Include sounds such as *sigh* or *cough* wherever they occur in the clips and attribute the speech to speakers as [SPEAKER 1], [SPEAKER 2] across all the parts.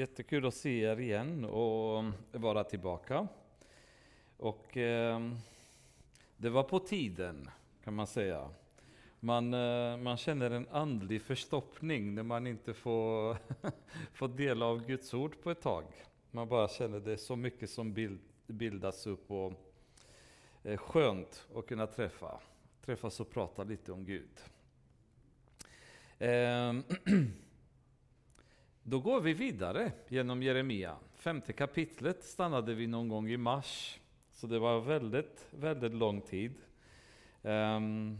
[SPEAKER 1] Jättekul att se er igen och vara tillbaka. Och eh, det var på tiden, kan man säga. Man, eh, man känner en andlig förstoppning när man inte får, *laughs* får del av Guds ord på ett tag. Man bara känner det är så mycket som bild, bildas upp och eh, skönt att kunna träffa, träffas och prata lite om Gud. Ehm, *clears throat* Då går vi vidare genom Jeremia. Femte kapitlet stannade vi någon gång i mars, så det var väldigt, väldigt lång tid. Um,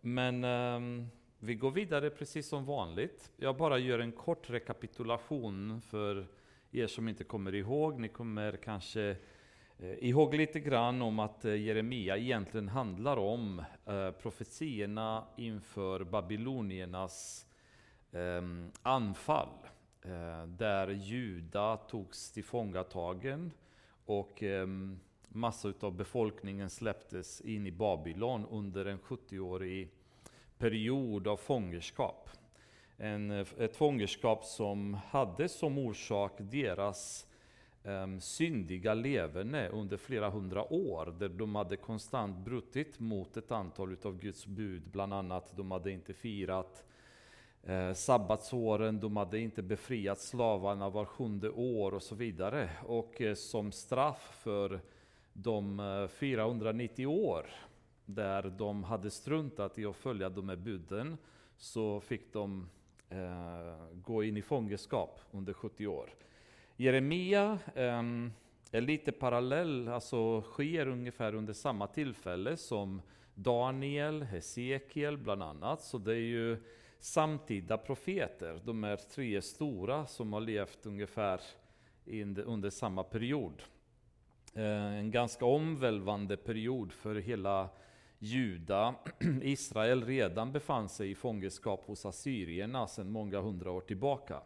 [SPEAKER 1] men um, vi går vidare precis som vanligt. Jag bara gör en kort rekapitulation för er som inte kommer ihåg. Ni kommer kanske eh, ihåg lite grann om att eh, Jeremia egentligen handlar om eh, profetierna inför babyloniernas eh, anfall Eh, där Juda togs tillfångatagen och ehm, massa av befolkningen släpptes in i Babylon under en 70-årig period av fångenskap. En, eh, ett fångenskap som hade som orsak deras um, syndiga leverne under flera hundra år, där de hade konstant brutit mot ett antal av Guds bud, bland annat de hade inte firat eh, sabbatsåren, de hade inte befriat slavarna var sjunde år och så vidare. Och eh, som straff för de eh, 490 år där de hade struntat i att följa de här buden, så fick de eh, gå in i fångenskap under 70 år. Jeremia eh, är lite parallell, alltså sker ungefär under samma tillfälle som Daniel, Hesekiel bland annat. Så det är ju samtida profeter, de är tre stora som har levt ungefär under samma period. Eh, en ganska omvälvande period för hela Juda. *clears throat* Israel redan befann sig i fångenskap hos assyrierna sedan många hundra år tillbaka.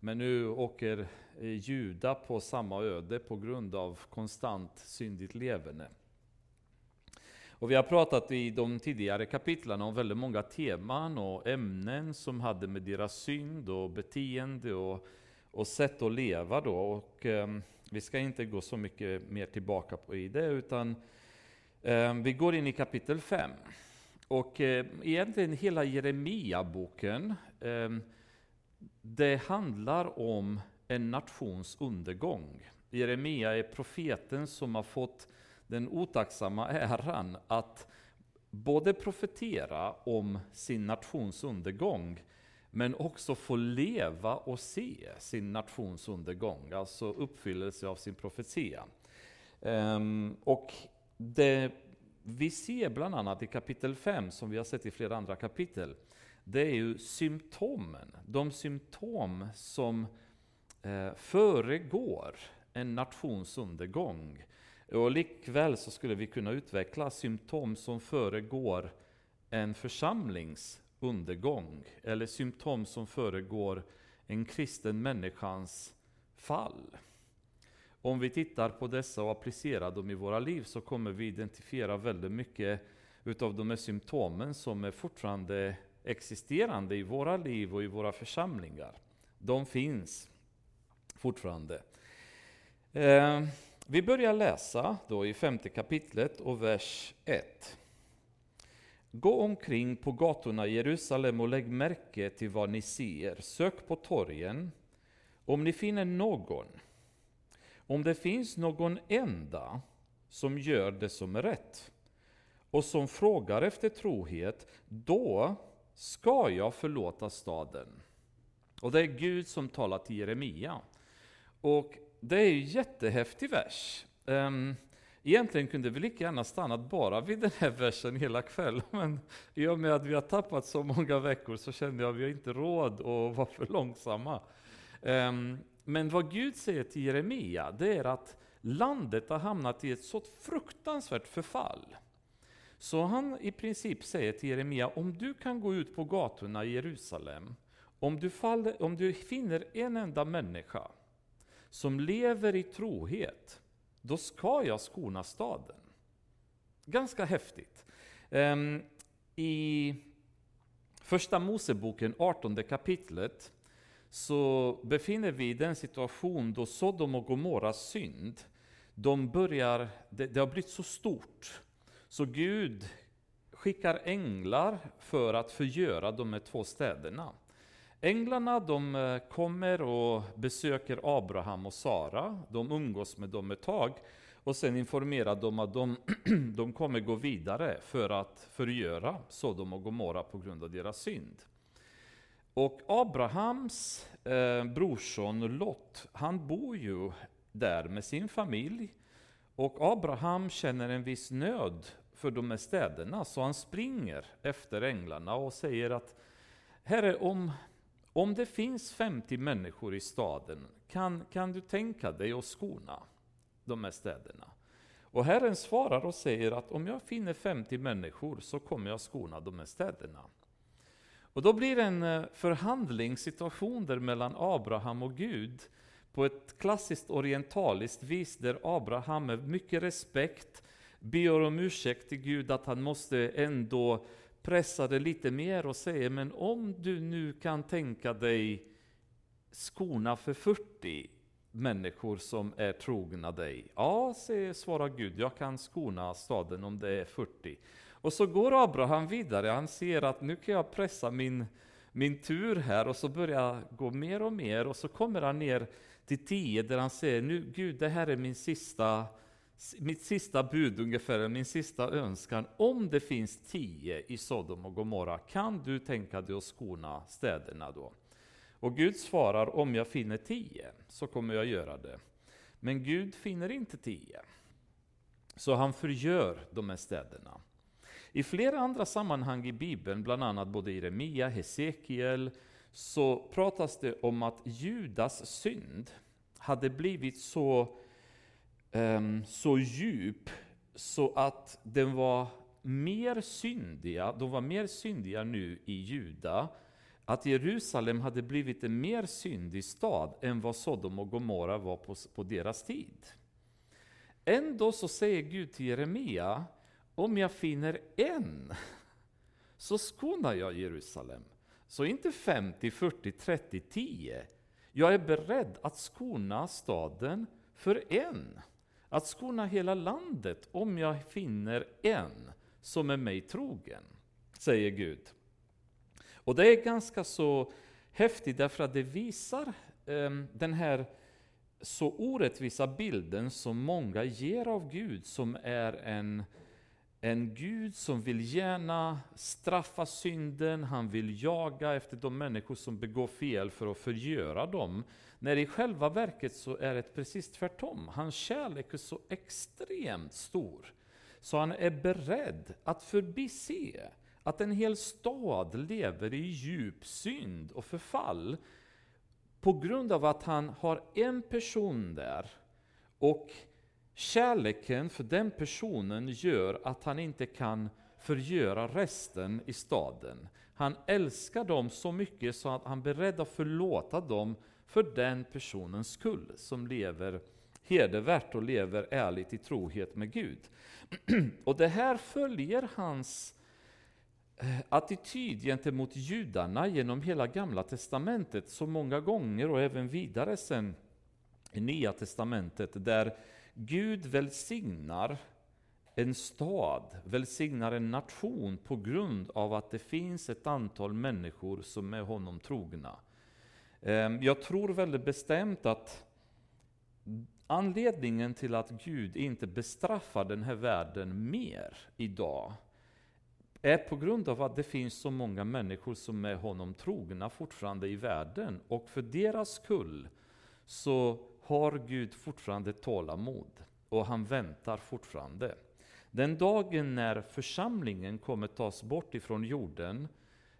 [SPEAKER 1] Men nu åker eh, Juda på samma öde på grund av konstant syndigt leverne. Och vi har pratat i de tidigare kapitlen om väldigt många teman och ämnen som hade med deras synd och beteende och, och sätt att leva då. Och, eh, vi ska inte gå så mycket mer tillbaka på i det, utan eh, vi går in i kapitel 5. Och eh, egentligen hela Jeremia-boken, eh, det handlar om en nations undergång. Jeremia är profeten som har fått den otacksamma äran att både profetera om sin nations undergång, men också få leva och se sin nations undergång, alltså uppfyllelse av sin profetia. Um, och det vi ser bland annat i kapitel 5, som vi har sett i flera andra kapitel, det är ju symptomen. De symptom som eh, föregår en nations undergång. Och likväl så skulle vi kunna utveckla symptom som föregår en församlings undergång, eller symptom som föregår en kristen människans fall. Om vi tittar på dessa och applicerar dem i våra liv så kommer vi identifiera väldigt mycket utav de här symptomen som är fortfarande existerande i våra liv och i våra församlingar. De finns fortfarande. Eh, vi börjar läsa då i femte kapitlet och vers 1. Gå omkring på gatorna i Jerusalem och lägg märke till vad ni ser. Sök på torgen. Om ni finner någon, om det finns någon enda som gör det som är rätt och som frågar efter trohet, då ska jag förlåta staden. Och det är Gud som talar till Jeremia. Och det är ju jättehäftig vers. Um, egentligen kunde vi lika gärna stannat bara vid den här versen hela kvällen, men i och med att vi har tappat så många veckor så kände jag att vi har inte råd att vara för långsamma. Um, men vad Gud säger till Jeremia, det är att landet har hamnat i ett så fruktansvärt förfall. Så han i princip säger till Jeremia, om du kan gå ut på gatorna i Jerusalem, om du, faller, om du finner en enda människa som lever i trohet, då ska jag skona staden. Ganska häftigt. Ehm, I Första Moseboken, 18 kapitlet, så befinner vi i den situation då Sodom och Gomorras synd, de börjar, det, det har blivit så stort, så Gud skickar änglar för att förgöra de här två städerna. Änglarna de eh, kommer och besöker Abraham och Sara, de umgås med dem ett tag, och sen informerar de att de, *clears throat* de kommer gå vidare för att förgöra Sodom och Gomorra på grund av deras synd. Och Abrahams eh, brorson Lot, han bor ju där med sin familj. Och Abraham känner en viss nöd för de här städerna, så han springer efter änglarna och säger att Herre, om, om det finns 50 människor i staden, kan, kan du tänka dig att skona de här städerna? Och Herren svarar och säger att om jag finner 50 människor så kommer jag skona de här städerna. Och då blir det en eh, förhandlingssituation där mellan Abraham och Gud på ett klassiskt orientaliskt vis där Abraham med mycket respekt ber om ursäkt till Gud att han måste ändå pressar det lite mer och säger men om du nu kan tänka dig skona för 40 människor som är trogna dig. Ja, svarar Gud, jag kan skona staden om det är 40. Och så går Abraham vidare, han ser att nu kan jag pressa min, min tur här och så börjar gå mer och mer och så kommer han ner till 10 där han säger, nu Gud det här är min sista, mitt sista bud ungefär, min sista önskan. Om det finns tio i Sodom och Gomorra, kan du tänka dig att skona städerna då? Och Gud svarar, om jag finner tio, så kommer jag göra det. Men Gud finner inte tio, Så han förgör de här städerna. I flera andra sammanhang i Bibeln, bland annat både Jeremia, Hesekiel, så pratas det om att Judas synd hade blivit så, Ehm, så djup så att den var mer syndiga, de var mer syndiga nu i Juda, att Jerusalem hade blivit en mer syndig stad än vad Sodom och Gomorra var på, på deras tid. Ändå så säger Gud till Jeremia, om jag finner en, *laughs* så skonar jag Jerusalem. Så inte 50, 40, 30, 10. Jag är beredd att skona staden för en. Att skona hela landet om jag finner en som är mig trogen, säger Gud. Och det är ganska så häftigt därför att det visar eh, den här så orättvisa bilden som många ger av Gud som är en en Gud som vill gärna straffa synden, han vill jaga efter de människor som begår fel för att förgöra dem. När i själva verket så är det precis tvärtom. Hans kärlek är så extremt stor, så han är beredd att förbise att en hel stad lever i djup synd och förfall på grund av att han har en person där och Kärleken för den personen gör att han inte kan förgöra resten i staden. Han älskar dem så mycket så att han är beredd att förlåta dem för den personens skull, som lever hedervärt och lever ärligt i trohet med Gud. *clears throat* Och det här följer hans eh, attityd gentemot judarna genom hela Gamla Testamentet så många gånger och även vidare sen i Nya Testamentet där Gud välsignar en stad, välsignar en nation på grund av att det finns ett antal människor som är honom trogna. Ehm, jag tror väldigt bestämt att anledningen till att Gud inte bestraffar den här världen mer idag är på grund av att det finns så många människor som är honom trogna fortfarande i världen. Och för deras skull så har Gud fortfarande tålamod och han väntar fortfarande. Den dagen när församlingen kommer tas bort ifrån jorden,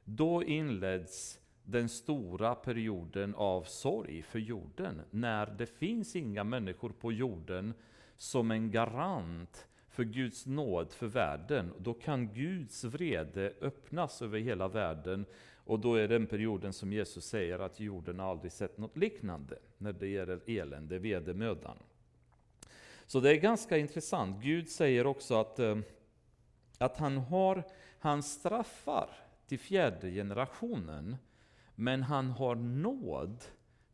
[SPEAKER 1] då inleds den stora perioden av sorg för jorden, när det finns inga människor på jorden som en garant för Guds nåd för världen. Då kan Guds vrede öppnas över hela världen och då är den perioden som Jesus säger att jorden aldrig sett något liknande när det gäller elände, vedermödan. Så det är ganska intressant. Gud säger också att, eh, att han, har, han straffar till fjärde generationen men han har nåd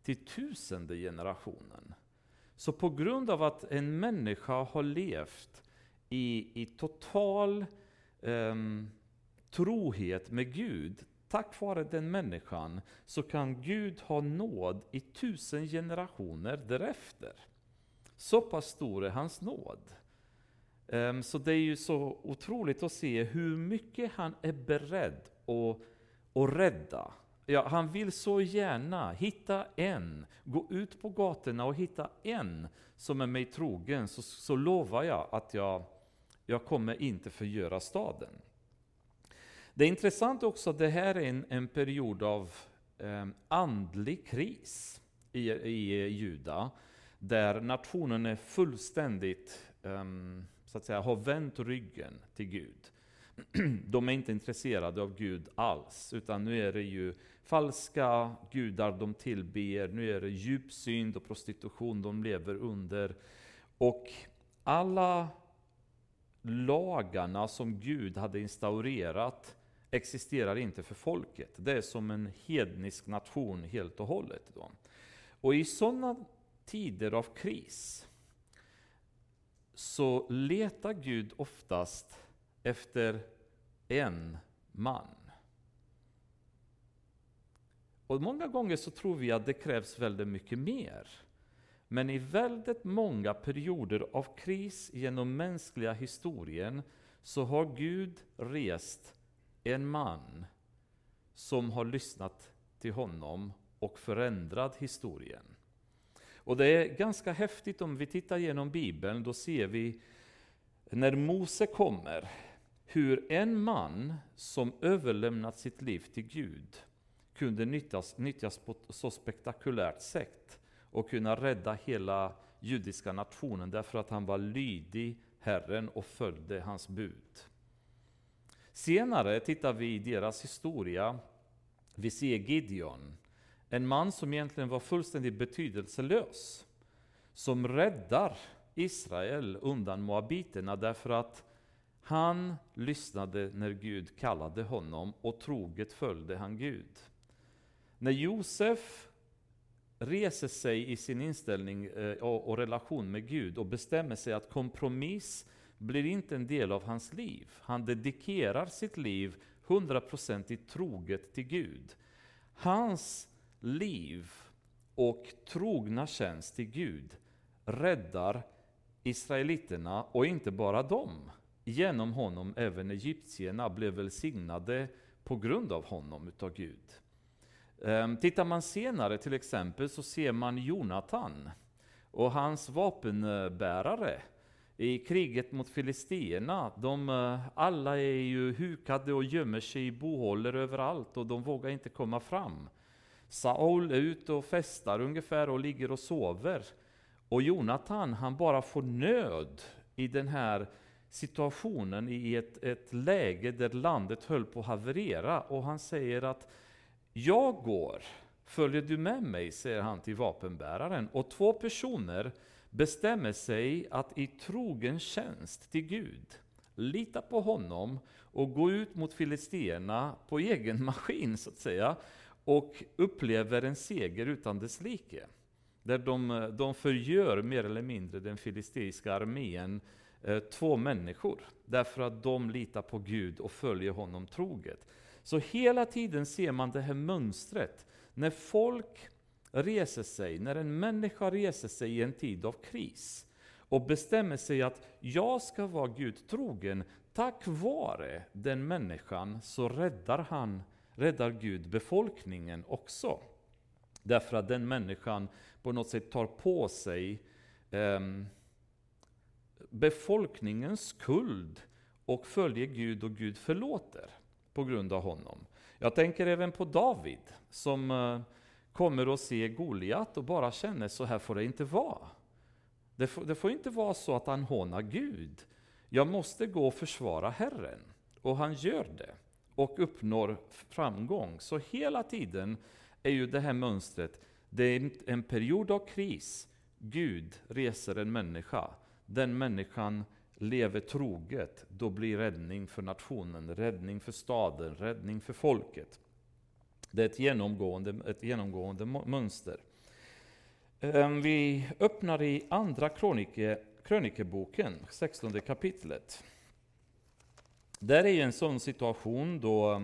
[SPEAKER 1] till tusende generationen. Så på grund av att en människa har levt i, i total um, trohet med Gud, tack vare den människan, så kan Gud ha nåd i tusen generationer därefter. Så pass stor är hans nåd. Ehm, så det är ju så otroligt att se hur mycket han är beredd att, att rädda. Ja, han vill så gärna hitta en, gå ut på gatorna och hitta en som är mig trogen, så, så lovar jag att jag, jag kommer inte förgöra staden. Det är intressant också att det här är en, en period av eh, andlig kris i, i Juda, där nationen är fullständigt, eh, så att säga, har vänt ryggen till Gud. *clears throat* De är inte intresserade av Gud alls, utan nu är det ju falska gudar de tillber, nu är det djupsynd och prostitution de lever under. Och alla lagarna som Gud hade instaurerat existerar inte för folket. Det är som en hednisk nation helt och hållet. Då. Och i sådana tider av kris så letar Gud oftast efter en man. Och många gånger så tror vi att det krävs väldigt mycket mer. Men i väldigt många perioder av kris genom mänskliga historien så har Gud rest en man som har lyssnat till honom och förändrat historien. Och det är ganska häftigt om vi tittar genom Bibeln, då ser vi när Mose kommer, hur en man som överlämnat sitt liv till Gud kunde nyttjas, nyttjas på ett så spektakulärt sätt och kunna rädda hela judiska nationen därför att han var lydig Herren och följde hans bud. Senare tittar vi i deras historia, vi ser Gideon, en man som egentligen var fullständigt betydelselös, som räddar Israel undan moabiterna därför att han lyssnade när Gud kallade honom och troget följde han Gud. När Josef reser sig i sin inställning eh, och relation med Gud och bestämmer sig att kompromiss blir inte en del av hans liv. Han dedikerar sitt liv hundraprocentigt troget till Gud. Hans liv och trogna tjänst till Gud räddar israeliterna, och inte bara dem. Genom honom även egyptierna blev välsignade på grund av honom utav Gud. Ehm, tittar man senare till exempel så ser man Jonatan och hans vapenbärare i kriget mot filisterna. De eh, alla är ju hukade och gömmer sig i bohålor överallt och de vågar inte komma fram. Saul är ute och festar ungefär och ligger och sover. Och Jonathan, han bara får nöd i den här situationen i ett, ett läge där landet höll på att haverera och han säger att jag går, följer du med mig? säger han till vapenbäraren. Och två personer bestämmer sig att i trogen tjänst till Gud lita på honom och gå ut mot filisterna på egen *laughs* maskin så att säga och upplever en seger utan dess like. Där de, de förgör mer eller mindre den filisteiska armén, eh, två människor, därför att de litar på Gud och följer honom troget. Så hela tiden ser man det här mönstret. När folk reser sig, när en människa reser sig i en tid av kris och bestämmer sig att jag ska vara Gud trogen, tack vare den människan så räddar, han, räddar Gud befolkningen också. Därför att den människan på något sätt tar på sig eh, befolkningens skuld och följer Gud och Gud förlåter på grund av honom. Jag tänker även på David som eh, kommer att se Goliat och bara känner så här får det inte vara. Det får, det får inte vara så att han hånar Gud. Jag måste gå och försvara Herren. Och han gör det och uppnår framgång. Så hela tiden är ju det här mönstret, det är en period av kris. Gud reser en människa. Den människan lever troget, då blir räddning för nationen, räddning för staden, räddning för folket. Det är ett genomgående, ett genomgående mönster. Ehm, vi öppnar i Andra krönike, krönikeboken, 16 kapitlet. Där är en sån situation då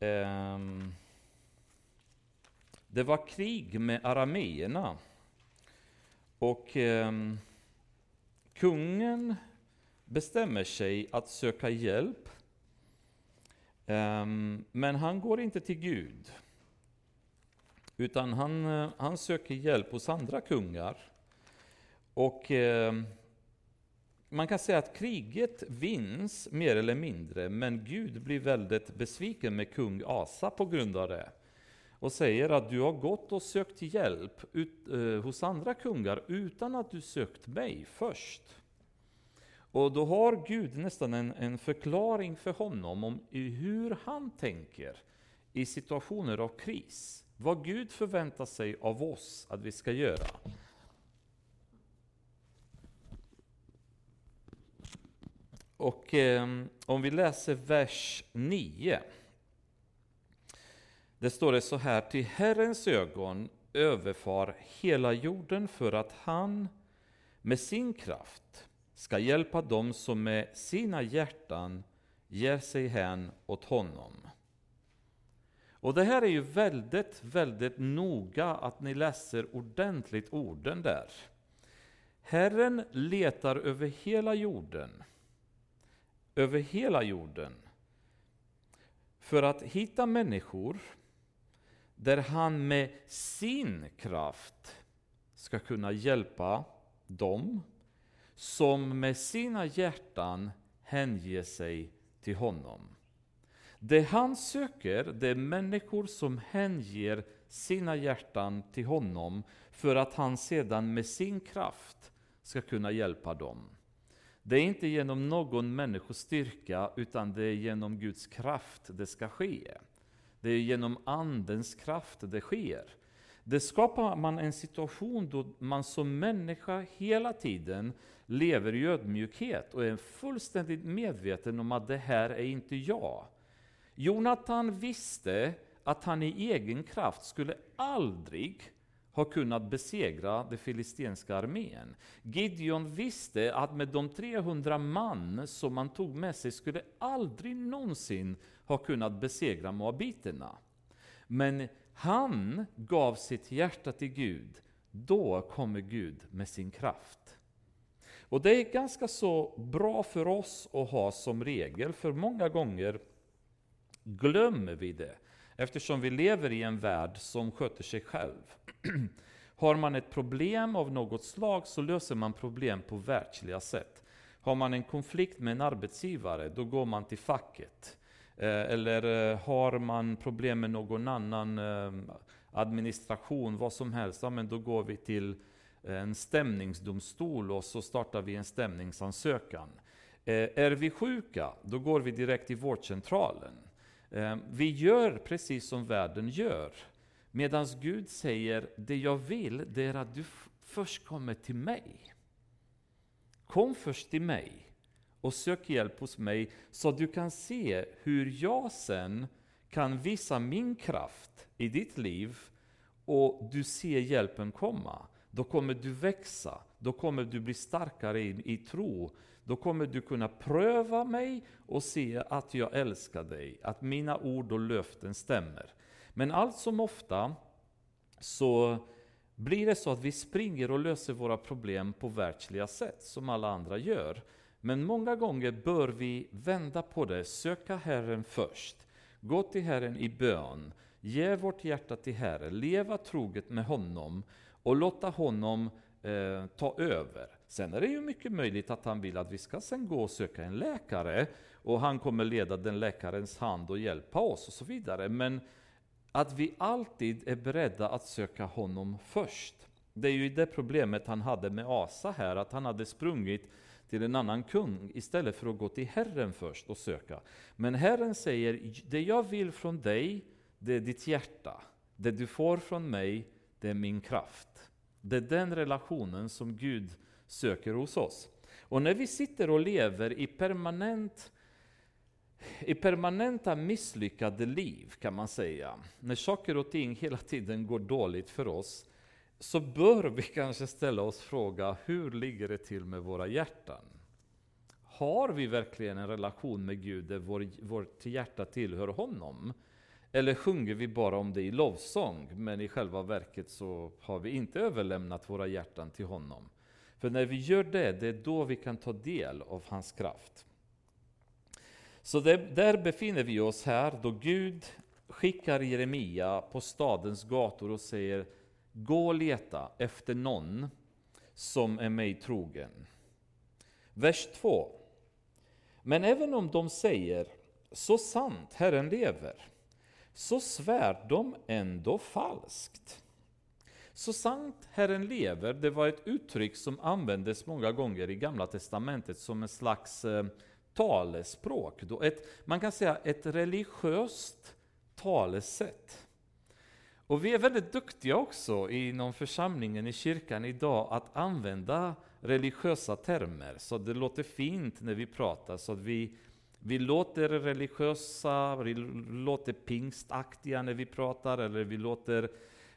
[SPEAKER 1] um, det var krig med arameerna. Och um, kungen bestämmer sig att söka hjälp. Ehm, men han går inte till Gud. Utan han, eh, han söker hjälp hos andra kungar. Och ehm, man kan säga att kriget vinns mer eller mindre, men Gud blir väldigt besviken med kung Asa på grund av det. Och säger att du har gått och sökt hjälp ut, eh, hos andra kungar utan att du sökt mig först. Och då har Gud nästan en, en förklaring för honom om hur han tänker i situationer av kris. Vad Gud förväntar sig av oss att vi ska göra. Och eh, om vi läser vers 9. Det står det så här, till Herrens ögon överfar hela jorden för att han med sin kraft ska hjälpa dem som med sina hjärtan ger sig hän åt honom. Och det här är ju väldigt, väldigt noga att ni läser ordentligt orden där. Herren letar över hela jorden över hela jorden för att hitta människor där han med sin kraft ska kunna hjälpa dem som med sina hjärtan hänger sig till honom. Det han söker, det är människor som hänger sina hjärtan till honom för att han sedan med sin kraft ska kunna hjälpa dem. Det är inte genom någon människos styrka, utan det är genom Guds kraft det ska ske. Det är genom Andens kraft det sker. Det skapar man en situation då man som människa hela tiden lever i ödmjukhet och är fullständigt medveten om att det här är inte jag. Jonathan visste att han i egen kraft skulle aldrig har kunnat besegra den filistenska armén. Gideon visste att med de 300 man som han tog med sig skulle aldrig någonsin ha kunnat besegra moabiterna. Men han gav sitt hjärta till Gud. Då kommer Gud med sin kraft. Och Det är ganska så bra för oss att ha som regel, för många gånger glömmer vi det. Eftersom vi lever i en värld som sköter sig själv. *clears throat* Har man ett problem av något slag så löser man problem på världsliga sätt. Har man en konflikt med en arbetsgivare, då går man till facket. Eh, eller eh, har man problem med någon annan eh, administration, vad som helst, ja, men då går vi till en stämningsdomstol och så startar vi en stämningsansökan. Är vi sjuka, då går vi direkt till vårdcentralen. Vi gör precis som världen gör. Medan Gud säger, det jag vill, det är att du först kommer till mig. Kom först till mig och sök hjälp hos mig så att du kan se hur jag sen kan visa min kraft i ditt liv och du ser hjälpen komma. Då kommer du växa, då kommer du bli starkare i, i tro. Då kommer du kunna pröva mig och se att jag älskar dig, att mina ord och löften stämmer. Men allt som ofta så blir det så att vi springer och löser våra problem på världsliga sätt, som alla andra gör. Men många gånger bör vi vända på det, söka Herren först. Gå till Herren i bön, ge vårt hjärta till Herren, leva troget med honom och låta honom eh, ta över. Sen är det ju mycket möjligt att han vill att vi ska sen gå och söka en läkare och han kommer leda den läkarens hand och hjälpa oss och så vidare. Men att vi alltid är beredda att söka honom först. Det är ju det problemet han hade med Asa här, att han hade sprungit till en annan kung istället för att gå till Herren först och söka. Men Herren säger, det jag vill från dig, det är ditt hjärta. Det du får från mig, det är min kraft. Det är den relationen som Gud söker hos oss. Och när vi sitter och lever i permanent i permanenta misslyckade liv kan man säga, när saker och ting hela tiden går dåligt för oss, så bör vi kanske ställa oss frågan, hur ligger det till med våra hjärtan? Har vi verkligen en relation med Gud där vår, vårt hjärta tillhör honom? Eller sjunger vi bara om det i lovsång, men i själva verket så har vi inte överlämnat våra hjärtan till honom? För när vi gör det, det är då vi kan ta del av hans kraft. Så det, där befinner vi oss här, då Gud skickar Jeremia på stadens gator och säger Gå och leta efter någon som är mig trogen. Vers 2. Men även om de säger så sant Herren lever, så svär de ändå falskt. Så sant Herren lever, det var ett uttryck som användes många gånger i Gamla Testamentet som en slags eh, talespråk. Ett, man kan säga ett religiöst talesätt. Och vi är väldigt duktiga också inom församlingen i kyrkan idag att använda religiösa termer, så det låter fint när vi pratar, så att vi, vi låter religiösa, vi låter pingstaktiga när vi pratar, eller vi låter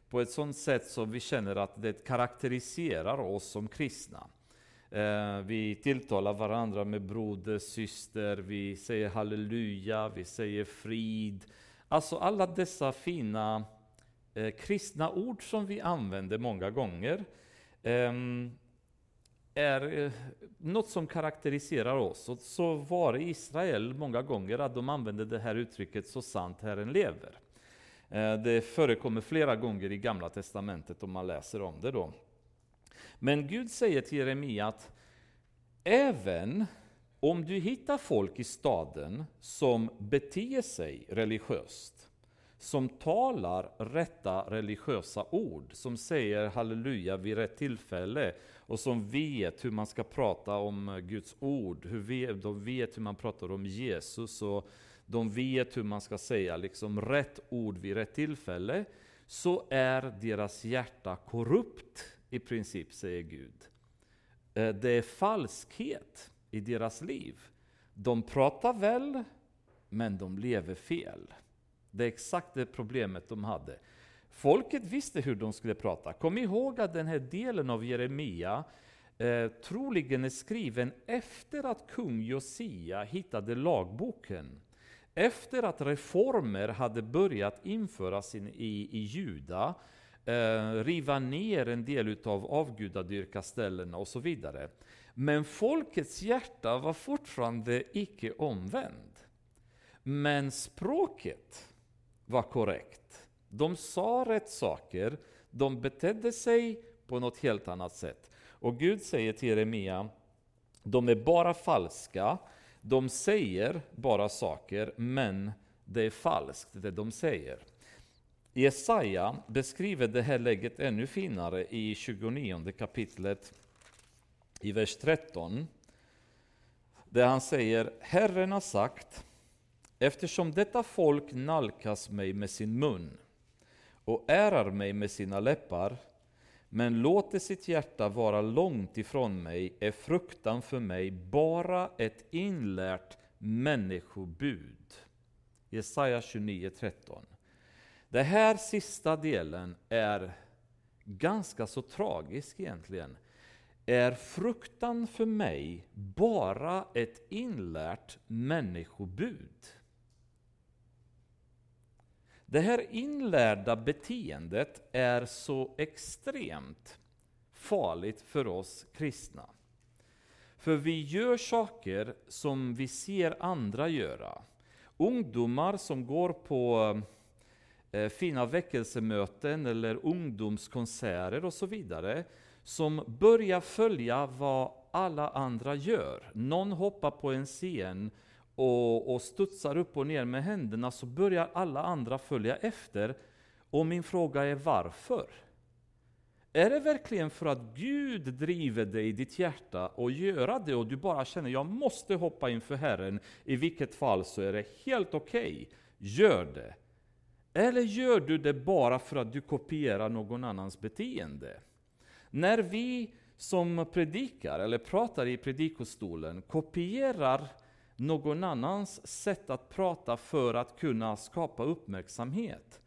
[SPEAKER 1] på ett sådant sätt så vi känner att det karaktäriserar oss som kristna. Eh, vi tilltalar varandra med broder, syster, vi säger halleluja, vi säger frid. Alltså alla dessa fina eh, kristna ord som vi använder många gånger eh, är eh, något som karaktäriserar oss. Och så var det i Israel många gånger att de använde det här uttrycket ”så sant Herren lever”. Eh, det förekommer flera gånger i Gamla Testamentet om man läser om det. då. Men Gud säger till Jeremia att även om du hittar folk i staden som beter sig religiöst, som talar rätta religiösa ord, som säger halleluja vid rätt tillfälle och som vet hur man ska prata om Guds ord, hur de vet hur man pratar om Jesus och de vet hur man ska säga liksom rätt ord vid rätt tillfälle, så är deras hjärta korrupt i princip, säger Gud. Eh, det är falskhet i deras liv. De pratar väl, men de lever fel. Det är exakt det problemet de hade. Folket visste hur de skulle prata. Kom ihåg att den här delen av Jeremia eh, troligen är skriven efter att kung Josia hittade lagboken. Efter att reformer hade börjat införas in i, i Juda, eh, riva ner en del av avgudadyrkaställena och så vidare. Men folkets hjärta var fortfarande icke omvänd. Men språket var korrekt. De sa rätt saker, de betedde sig på något helt annat sätt. Och Gud säger till Jeremia, de är bara falska, de säger bara saker, men det är falskt det de säger. Jesaja beskriver det här läget ännu finare i 29 kapitlet i vers 13. Där han säger, Herren har sagt, eftersom detta folk nalkas mig med sin mun och ärar mig med sina läppar, men låter sitt hjärta vara långt ifrån mig, är fruktan för mig bara ett inlärt människobud. Jesaja 29.13. Den här sista delen är ganska så tragisk egentligen. Är fruktan för mig bara ett inlärt människobud? Det här inlärda beteendet är så extremt farligt för oss kristna. För vi gör saker som vi ser andra göra. Ungdomar som går på eh, fina väckelsemöten eller ungdomskonserter och så vidare, som börjar följa vad alla andra gör. Någon hoppar på en scen och, och studsar upp och ner med händerna så börjar alla andra följa efter. Och min fråga är varför? Är det verkligen för att Gud driver dig i ditt hjärta och göra det och du bara känner jag måste hoppa inför Herren, i vilket fall så är det helt okej, okay. gör det. Eller gör du det bara för att du kopierar någon annans beteende? När vi som predikar eller pratar i predikostolen kopierar någon annans sätt att prata för att kunna skapa uppmärksamhet.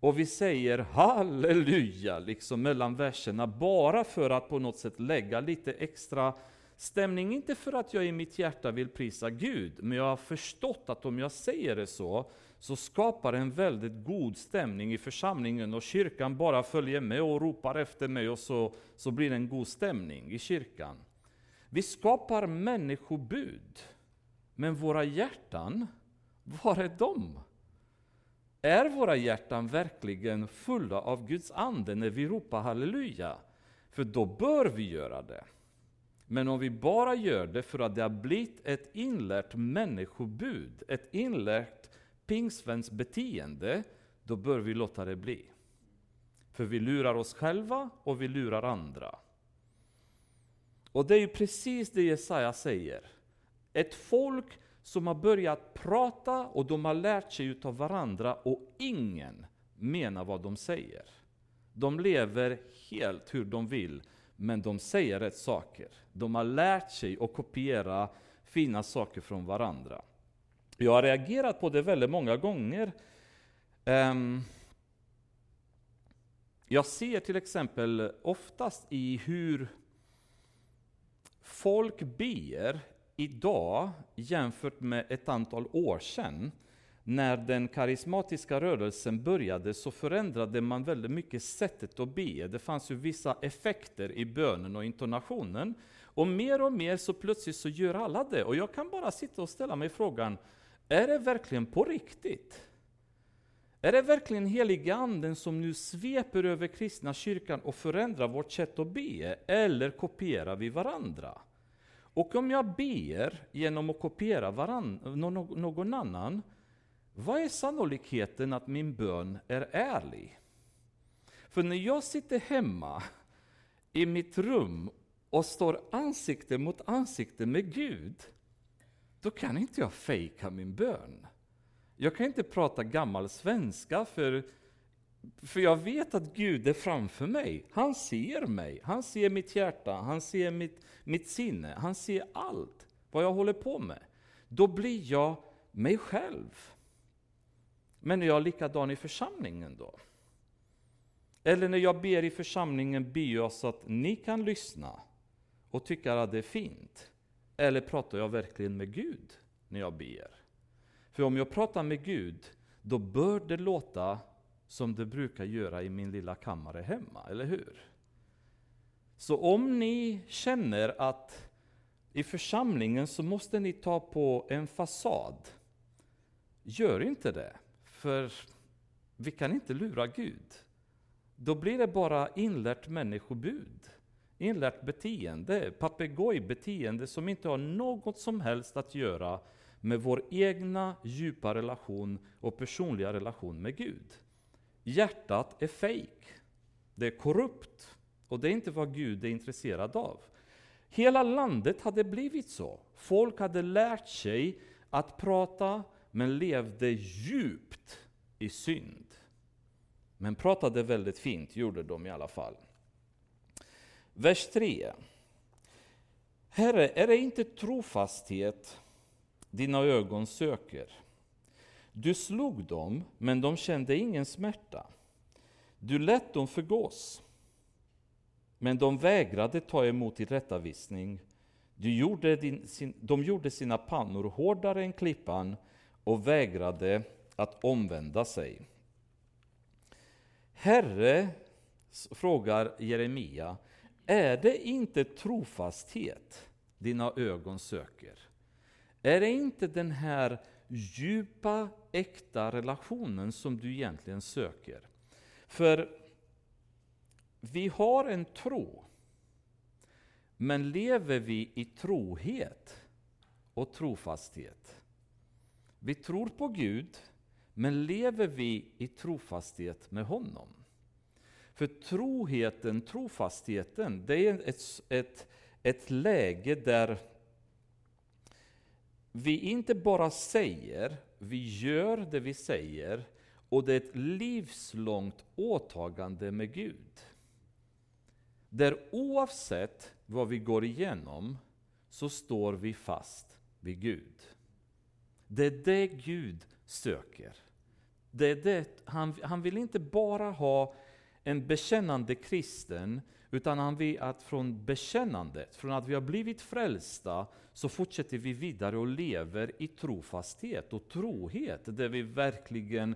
[SPEAKER 1] Och vi säger halleluja liksom mellan verserna bara för att på något sätt lägga lite extra stämning. Inte för att jag i mitt hjärta vill prisa Gud, men jag har förstått att om jag säger det så, så skapar det en väldigt god stämning i församlingen och kyrkan bara följer med och ropar efter mig och så, så blir det en god stämning i kyrkan. Vi skapar människobud, men våra hjärtan, var är de? Är våra hjärtan verkligen fulla av Guds ande när vi ropar halleluja? För då bör vi göra det. Men om vi bara gör det för att det har blivit ett inlärt människobud, ett inlärt pingsvenskt beteende, då bör vi låta det bli. För vi lurar oss själva och vi lurar andra. Och det är ju precis det Jesaja säger. Ett folk som har börjat prata och de har lärt sig utav varandra och ingen menar vad de säger. De lever helt hur de vill, men de säger rätt saker. De har lärt sig att kopiera fina saker från varandra. Jag har reagerat på det väldigt många gånger. Ehm, jag ser till exempel oftast i hur folk ber idag jämfört med ett antal år sedan. När den karismatiska rörelsen började så förändrade man väldigt mycket sättet att be. Det fanns ju vissa effekter i bönen och intonationen. Och mer och mer så plötsligt så gör alla det. Och jag kan bara sitta och ställa mig frågan, är det verkligen på riktigt? Är det verkligen heliga anden som nu sveper över kristna kyrkan och förändrar vårt sätt att be? Eller kopierar vi varandra? Och om jag ber genom att kopiera varann, någon annan, vad är sannolikheten att min bön är ärlig? För när jag sitter hemma i mitt rum och står ansikte mot ansikte med Gud, då kan inte jag fejka min bön. Jag kan inte prata gammal svenska för, för jag vet att Gud är framför mig. Han ser mig, han ser mitt hjärta, han ser mitt, mitt sinne, han ser allt vad jag håller på med. Då blir jag mig själv. Men är jag likadan i församlingen då? Eller när jag ber i församlingen, ber jag så att ni kan lyssna och tycka att det är fint. Eller pratar jag verkligen med Gud när jag ber? För om jag pratar med Gud, då bör det låta som det brukar göra i min lilla kammare hemma, eller hur? Så om ni känner att i församlingen så måste ni ta på en fasad, gör inte det. För vi kan inte lura Gud. Då blir det bara inlärt människobud. Inlärt beteende, papegojbeteende som inte har något som helst att göra med vår egna djupa relation och personliga relation med Gud. Hjärtat är fejk. Det är korrupt. Och det är inte vad Gud är intresserad av. Hela landet hade blivit så. Folk hade lärt sig att prata, men levde djupt i synd. Men pratade väldigt fint, gjorde de i alla fall. Vers 3. Herre, är det inte trofasthet dina ögon söker? Du slog dem, men de kände ingen smärta. Du lät dem förgås, men de vägrade ta emot tillrättavisning. Du gjorde din, sin, de gjorde sina pannor hårdare än klippan och vägrade att omvända sig. Herre, frågar Jeremia, är det inte trofasthet dina ögon söker? Är det inte den här djupa, äkta relationen som du egentligen söker? För vi har en tro, men lever vi i trohet och trofasthet? Vi tror på Gud, men lever vi i trofasthet med honom? För troheten, trofastheten, det är ett, ett, ett läge där vi inte bara säger, vi gör det vi säger, och det är ett livslångt åtagande med Gud. Där oavsett vad vi går igenom, så står vi fast vid Gud. Det är det Gud söker. Det är det, han, han vill inte bara ha en bekännande kristen, utan han vill att från bekännandet, från att vi har blivit frälsta, så fortsätter vi vidare och lever i trofasthet och trohet, där vi verkligen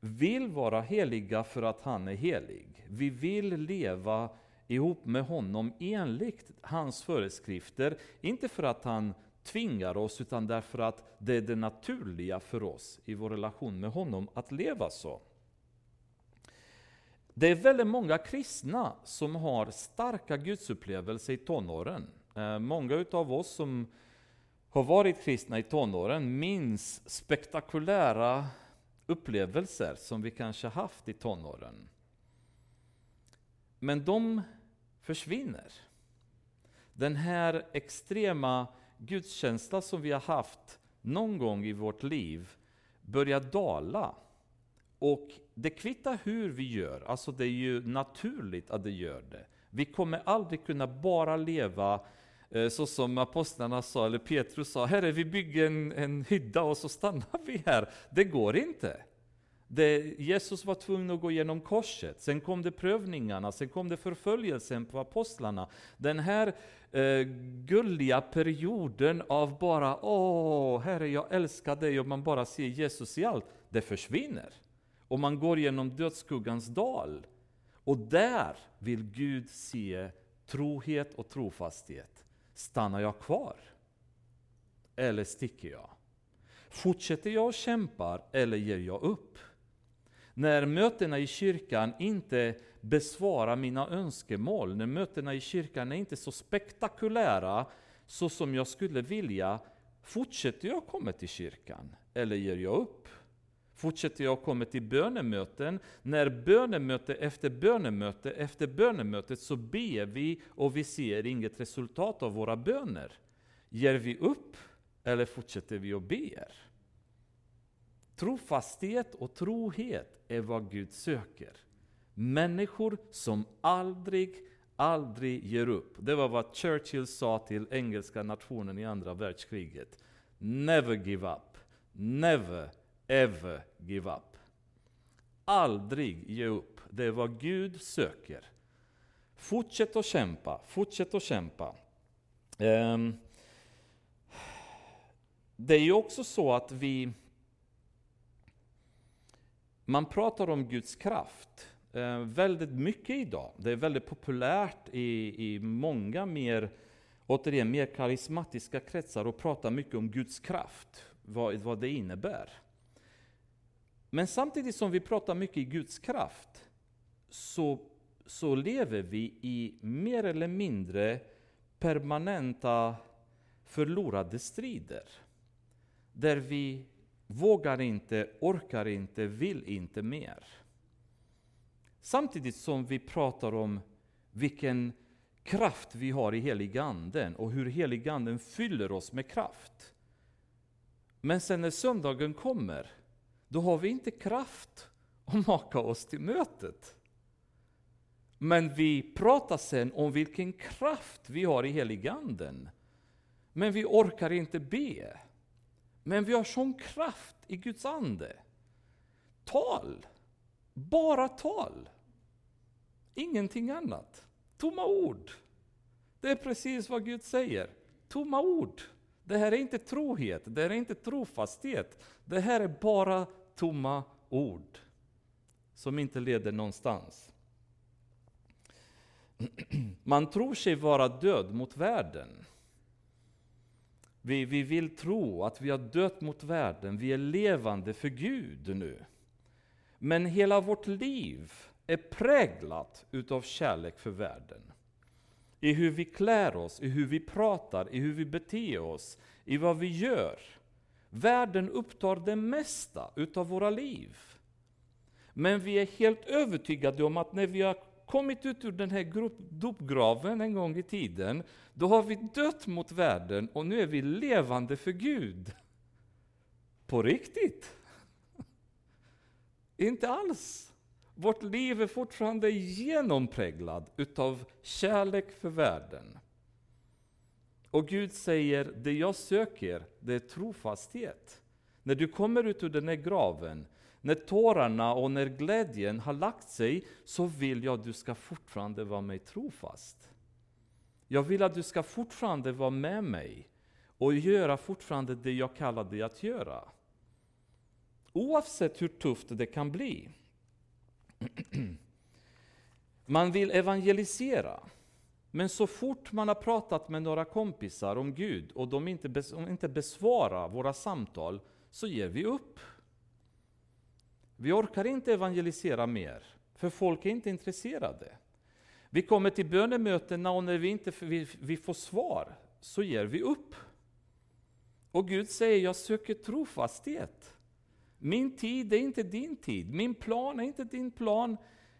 [SPEAKER 1] vill vara heliga för att han är helig. Vi vill leva ihop med honom enligt hans föreskrifter, inte för att han tvingar oss, utan därför att det är det naturliga för oss i vår relation med honom att leva så. Det är väldigt många kristna som har starka gudsupplevelser i tonåren. Eh, många av oss som har varit kristna i tonåren minns spektakulära upplevelser som vi kanske haft i tonåren. Men de försvinner. Den här extrema gudskänslan som vi har haft någon gång i vårt liv börjar dala. Och det kvittar hur vi gör, alltså det är ju naturligt att det gör det. Vi kommer aldrig kunna bara leva eh, så som apostlarna sa, eller Petrus sa, Herre vi bygger en, en hydda och så stannar vi här. Det går inte. Det, Jesus var tvungen att gå igenom korset, sen kom det prövningarna, sen kom det förföljelsen på apostlarna. Den här eh, gulliga perioden av bara Åh, Herre jag älskar dig och man bara ser Jesus i allt, det försvinner. Och man går genom dödsskuggans dal. Och där vill Gud se trohet och trofasthet. Stannar jag kvar? Eller sticker jag? Fortsätter jag och kämpar eller ger jag upp? När mötena i kyrkan inte besvarar mina önskemål, när mötena i kyrkan är inte så spektakulära så som jag skulle vilja, fortsätter jag komma till kyrkan eller ger jag upp? Fortsätter jag komma till bönemöten? När bönemöte efter bönemöte efter bönemötet så ber vi och vi ser inget resultat av våra böner. Ger vi upp eller fortsätter vi och ber? Trofasthet och trohet är vad Gud söker. Människor som aldrig, aldrig ger upp. Det var vad Churchill sa till engelska nationen i andra världskriget. Never give up. Never, ever give up. Aldrig ge upp. Det är vad Gud söker. Fortsätt att kämpa, fortsätt att kämpa. Ehm, det är ju också så att vi man pratar om Guds kraft eh, väldigt mycket idag. Det är väldigt populärt i, i många mer, återigen, mer karismatiska kretsar att prata mycket om Guds kraft, vad, vad det innebär. Men samtidigt som vi pratar mycket i Guds kraft, så, så lever vi i mer eller mindre permanenta förlorade strider. Där vi vågar inte, orkar inte, vill inte mer. Samtidigt som vi pratar om vilken kraft vi har i heliganden och hur heliganden fyller oss med kraft. Men sen när söndagen kommer, då har vi inte kraft att maka oss till mötet. Men vi pratar sen om vilken kraft vi har i heliganden. Men vi orkar inte be. Men vi har sån kraft i Guds ande. Tal! Bara tal! Ingenting annat. Tomma ord. Det är precis vad Gud säger. Tomma ord. Det här är inte trohet, det här är inte trofasthet. Det här är bara tomma ord. Som inte leder någonstans. *clears throat* Man tror sig vara död mot världen. Vi, vi vill tro att vi har dött mot världen, vi är levande för Gud nu. Men hela vårt liv är präglat utav kärlek för världen. I hur vi klär oss, i hur vi pratar, i hur vi beter oss, i vad vi gör. Världen upptar det mesta utav våra liv. Men vi är helt övertygade om att när vi har kommit ut ur den här dopgraven en gång i tiden, då har vi dött mot världen och nu är vi levande för Gud. På riktigt? *laughs* Inte alls. Vårt liv är fortfarande genompräglad utav kärlek för världen. Och Gud säger, det jag söker, det är trofasthet. när du kommer ut ur den här graven, när tårarna och när glädjen har lagt sig, så vill jag att du ska fortfarande vara mig trofast. Jag vill att du ska fortfarande vara med mig och göra fortfarande det jag kallar dig att göra. Oavsett hur tufft det kan bli. *clears throat* Man vill evangelisera. Men så fort man har pratat med några kompisar om Gud och de inte, inte besvarar våra samtal, så ger vi upp. Vi orkar inte evangelisera mer, för folk är inte intresserade. Vi kommer till bönemötena och när vi inte vi, vi får svar, så ger vi upp. Och Gud säger, jag söker trofasthet. Min tid är inte din tid, min plan är inte din plan.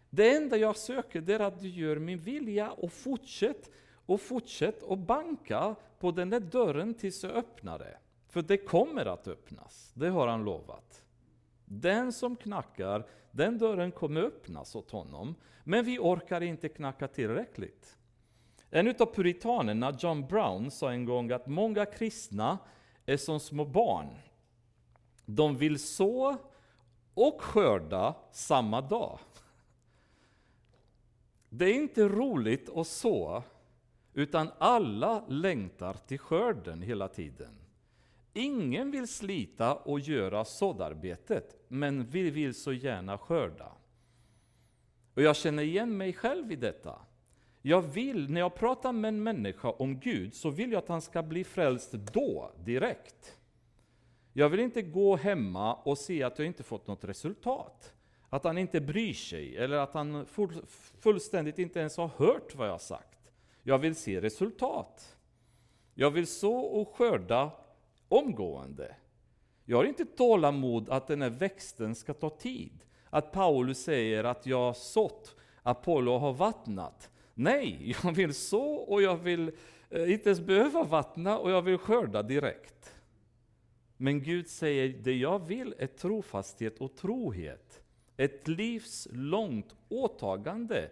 [SPEAKER 1] Det enda jag söker är att du gör min vilja och fortsätt och fortsätt och banka på den där dörren tills jag öppnar det. För det kommer att öppnas, det har han lovat. Den som knackar, den dörren kommer öppnas åt honom. Men vi orkar inte knacka tillräckligt. En av puritanerna, John Brown, sa en gång att många kristna är som små barn. De vill så och skörda samma dag. Det är inte roligt att så, utan alla längtar till skörden hela tiden. Ingen vill slita och göra såddarbetet, men vi vill så gärna skörda. Och jag känner igen mig själv i detta. Jag vill, när jag pratar med en människa om Gud, så vill jag att han ska bli frälst då, direkt. Jag vill inte gå hemma och se att jag inte fått något resultat. Att han inte bryr sig, eller att han fullständigt inte ens har hört vad jag har sagt. Jag vill se resultat. Jag vill så och skörda omgående. Jag har inte tålamod att den här växten ska ta tid. Att Paulus säger att jag har sått, Apollo har vattnat. Nej, jag vill så och jag vill eh, inte ens behöva vattna och jag vill skörda direkt. Men Gud säger, det jag vill är trofasthet och trohet. Ett livslångt åtagande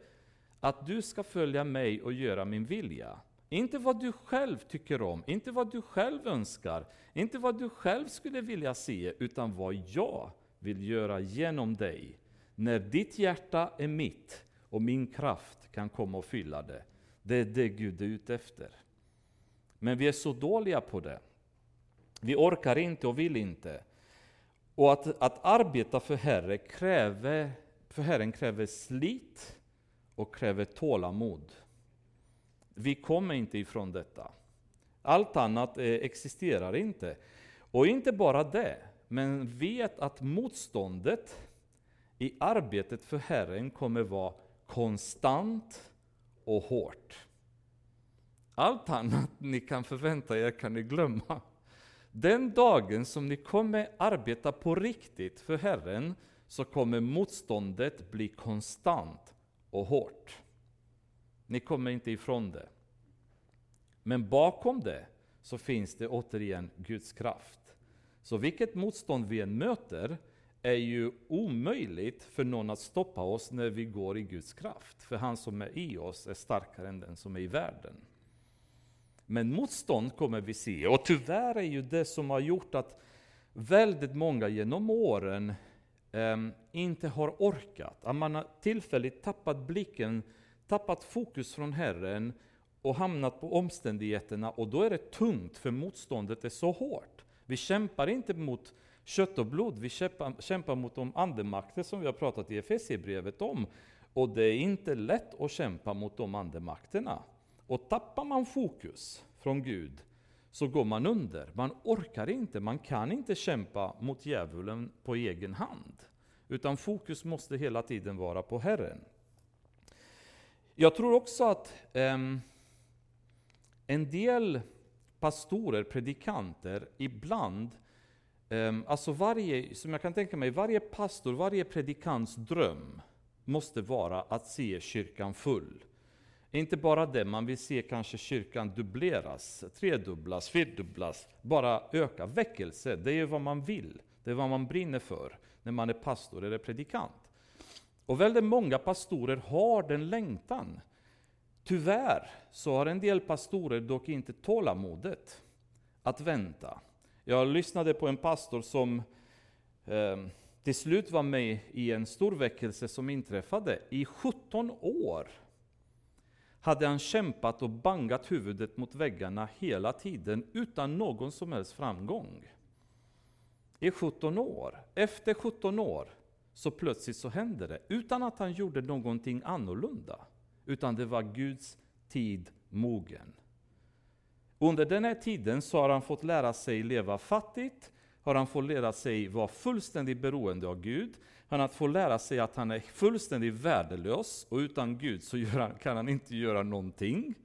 [SPEAKER 1] att du ska följa mig och göra min vilja. Inte vad du själv tycker om, inte vad du själv önskar, inte vad du själv skulle vilja se, utan vad jag vill göra genom dig. När ditt hjärta är mitt och min kraft kan komma och fylla det. Det är det Gud är ute efter. Men vi är så dåliga på det. Vi orkar inte och vill inte. Och att, att arbeta för, Herre kräver, för Herren kräver slit och kräver tålamod. Vi kommer inte ifrån detta. Allt annat eh, existerar inte. Och inte bara det, men vet att motståndet i arbetet för Herren kommer vara konstant och hårt. Allt annat ni kan förvänta er kan ni glömma. Den dagen som ni kommer arbeta på riktigt för Herren, så kommer motståndet bli konstant och hårt. Ni kommer inte ifrån det. Men bakom det så finns det återigen Guds kraft. Så vilket motstånd vi än möter är ju omöjligt för någon att stoppa oss när vi går i Guds kraft. För han som är i oss är starkare än den som är i världen. Men motstånd kommer vi se, och tyvärr är ju det som har gjort att väldigt många genom åren eh, inte har orkat. Att man har tillfälligt tappat blicken, tappat fokus från Herren och hamnat på omständigheterna och då är det tungt för motståndet är så hårt. Vi kämpar inte mot kött och blod, vi kämpar, kämpar mot de andemakter som vi har pratat i Efesierbrevet om. Och det är inte lätt att kämpa mot de andemakterna. Och tappar man fokus från Gud så går man under. Man orkar inte, man kan inte kämpa mot djävulen på egen hand. Utan fokus måste hela tiden vara på Herren. Jag tror också att um, en del pastorer, predikanter, ibland, um, alltså varje, som jag kan tänka mig, varje pastor, varje predikants dröm måste vara att se kyrkan full. Inte bara det, man vill se kanske kyrkan dubbleras, tredubblas, fyrdubblas, bara öka. Väckelse, det är vad man vill, det är vad man brinner för när man är pastor eller predikant. Och väldigt många pastorer har den längtan. Tyvärr så har en del pastorer dock inte tålamodet att vänta. Jag lyssnade på en pastor som eh, till slut var med i en stor väckelse som inträffade. I 17 år hade han kämpat och bangat huvudet mot väggarna hela tiden utan någon som helst framgång. I 17 år. Efter 17 år så plötsligt så hände det, utan att han gjorde någonting annorlunda. Utan det var Guds tid mogen. Under den här tiden så har han fått lära sig leva fattigt, har han fått lära sig vara fullständigt beroende av Gud. Han har fått lära sig att han är fullständigt värdelös och utan Gud så kan han inte göra någonting.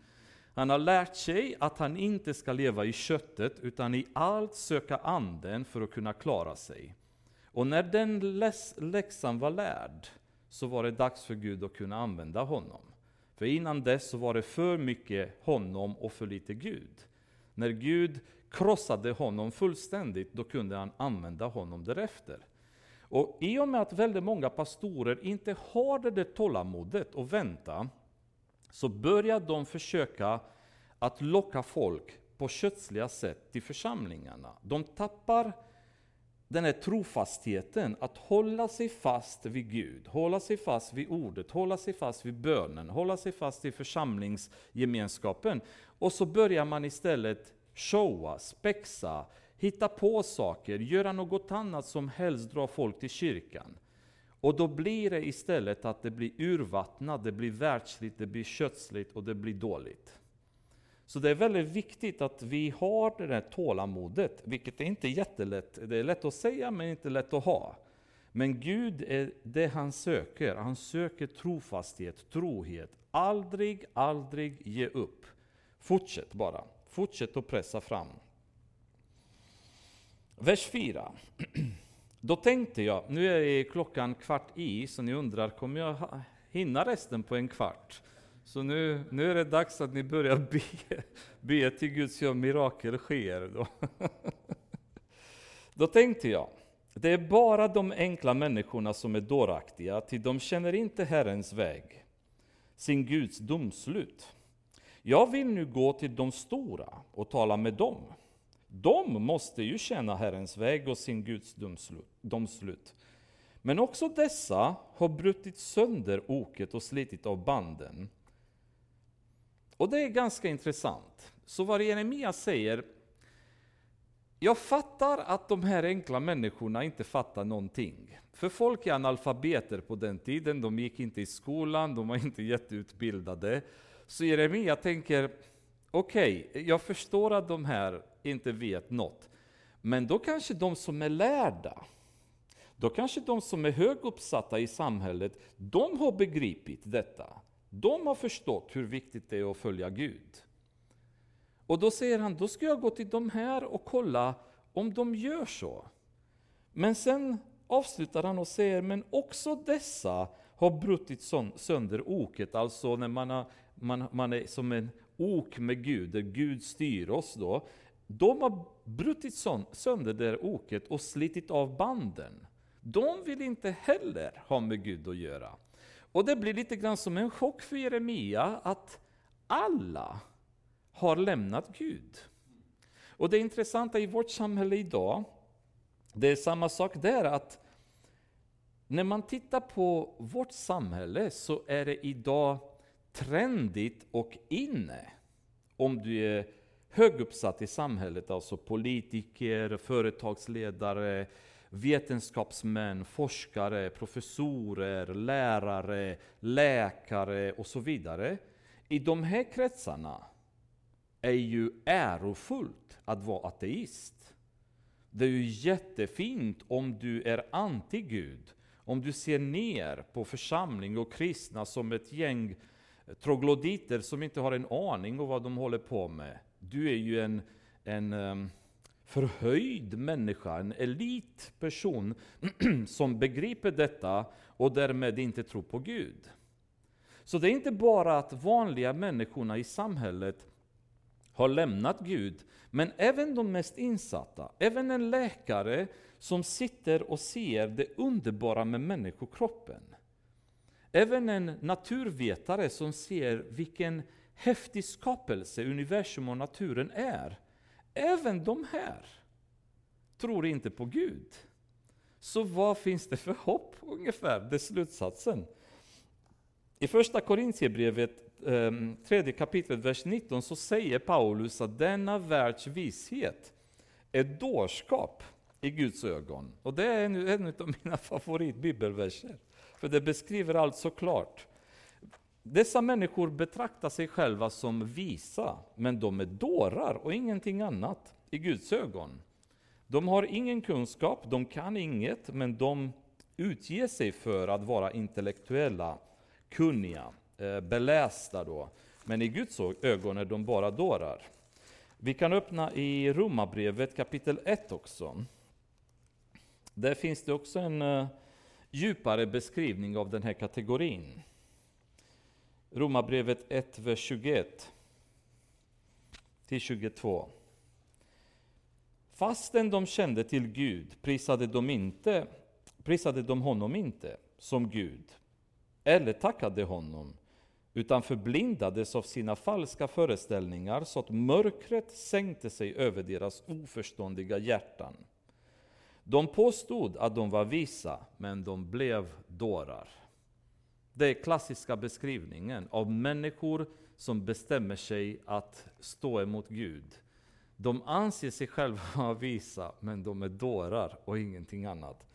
[SPEAKER 1] Han har lärt sig att han inte ska leva i köttet utan i allt söka anden för att kunna klara sig. Och när den läxan var lärd så var det dags för Gud att kunna använda honom. För innan dess så var det för mycket honom och för lite Gud. När Gud krossade honom fullständigt, då kunde han använda honom därefter. Och i och med att väldigt många pastorer inte har det där tålamodet och vänta, så börjar de försöka att locka folk på kötsliga sätt till församlingarna. De tappar den här trofastheten, att hålla sig fast vid Gud, hålla sig fast vid ordet, hålla sig fast vid bönen, hålla sig fast vid församlingsgemenskapen. Och så börjar man istället showa, spexa, hitta på saker, göra något annat som helst drar folk till kyrkan. Och då blir det istället att det blir urvattnat, det blir världsligt, det blir kötsligt och det blir dåligt. Så det är väldigt viktigt att vi har det där tålamodet, vilket är inte jättelätt. Det är lätt att säga men inte lätt att ha. Men Gud är det han söker. Han söker trofasthet, trohet. Aldrig, aldrig ge upp. Fortsätt bara. Fortsätt att pressa fram. Vers 4. Då tänkte jag, nu är klockan kvart i, så ni undrar, kommer jag hinna resten på en kvart? Så nu, nu är det dags att ni börjar be, be till Gud så att mirakel sker. Då. då tänkte jag, det är bara de enkla människorna som är dåraktiga, till de känner inte Herrens väg, sin Guds domslut. Jag vill nu gå till de stora och tala med dem. De måste ju känna Herrens väg och sin Guds domslut. Men också dessa har brutit sönder oket och slitit av banden. Och det är ganska intressant. Så vad Jeremia säger, jag fattar att de här enkla människorna inte fattar någonting. För folk är analfabeter på den tiden, de gick inte i skolan, de var inte jätteutbildade. Så Jeremia tänker, okej, okay, jag förstår att de här inte vet något. Men då kanske de som är lärda, då kanske de som är höguppsatta i samhället, de har begripit detta. De har förstått hur viktigt det är att följa Gud. Och då säger han, då ska jag gå till de här och kolla om de gör så. Men sen avslutar han och säger, men också dessa har brutit sönder oket, alltså när man, har, man, man är som en ok med Gud, där Gud styr oss då. De har brutit sönder det oket och slitit av banden. De vill inte heller ha med Gud att göra. Och det blir lite grann som en chock för Jeremia att alla har lämnat Gud. Och det intressanta i vårt samhälle idag, det är samma sak där, att när man tittar på vårt samhälle så är det idag trendigt och inne om du är höguppsatt i samhället, alltså politiker, företagsledare, vetenskapsmän, forskare, professorer, lärare, läkare och så vidare. I de här kretsarna är ju ärofullt att vara ateist. Det är ju jättefint om du är anti-Gud, om du ser ner på församling och kristna som ett gäng trogloditer som inte har en aning om vad de håller på med. Du är ju en, en ehm, förhöjd människa, en elitperson *clears throat* som begriper detta och därmed inte tror på Gud. Så det är inte bara att vanliga människorna i samhället har lämnat Gud, men även de mest insatta, även en läkare som sitter och ser det underbara med människokroppen. Även en naturvetare som ser vilken häftig skapelse universum och naturen är. Även de här tror inte på Gud. Så vad finns det för hopp ungefär? Det är slutsatsen. I första Korintierbrevet, ehm, tredje kapitlet, vers 19, så säger Paulus att denna världs vishet är dårskap i Guds ögon. Och det är en, en av mina *laughs* favoritbibelverser. För det beskriver allt så klart. Dessa människor betraktar sig själva som visa, men de är dårar och ingenting annat i Guds ögon. De har ingen kunskap, de kan inget, men de utger sig för att vara intellektuella, kunniga, eh, belästa då. Men i Guds ögon är de bara dårar. Vi kan öppna i Romarbrevet kapitel 1 också. Där finns det också en eh, djupare beskrivning av den här kategorin. Romarbrevet 1, vers 21 till 22. Fastän de kände till Gud prisade de, inte, prisade de honom inte som Gud, eller tackade honom, utan förblindades av sina falska föreställningar så att mörkret sänkte sig över deras oförståndiga hjärtan. De påstod att de var visa, men de blev dårar. Det är klassiska beskrivningen av människor som bestämmer sig att stå emot Gud. De anser sig själva *laughs* vara visa, men de är dårar och ingenting annat.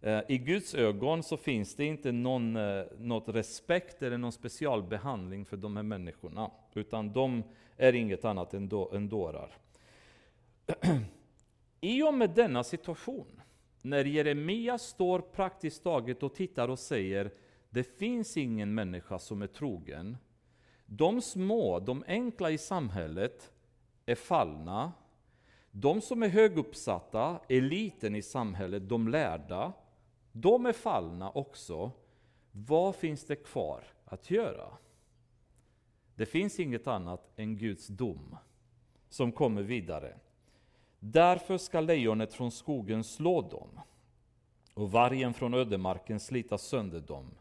[SPEAKER 1] Eh, I Guds ögon så finns det inte någon eh, något respekt eller någon specialbehandling för de här människorna, utan de är inget annat än, då, än dårar. *clears throat* I och med denna situation, när Jeremia står praktiskt taget och tittar och säger det finns ingen människa som är trogen. De små, de enkla i samhället är fallna. De som är höguppsatta, eliten i samhället, de lärda, de är fallna också. Vad finns det kvar att göra? Det finns inget annat än Guds dom som kommer vidare. Därför ska lejonet från skogen slå dem och vargen från ödemarken slita sönder dem.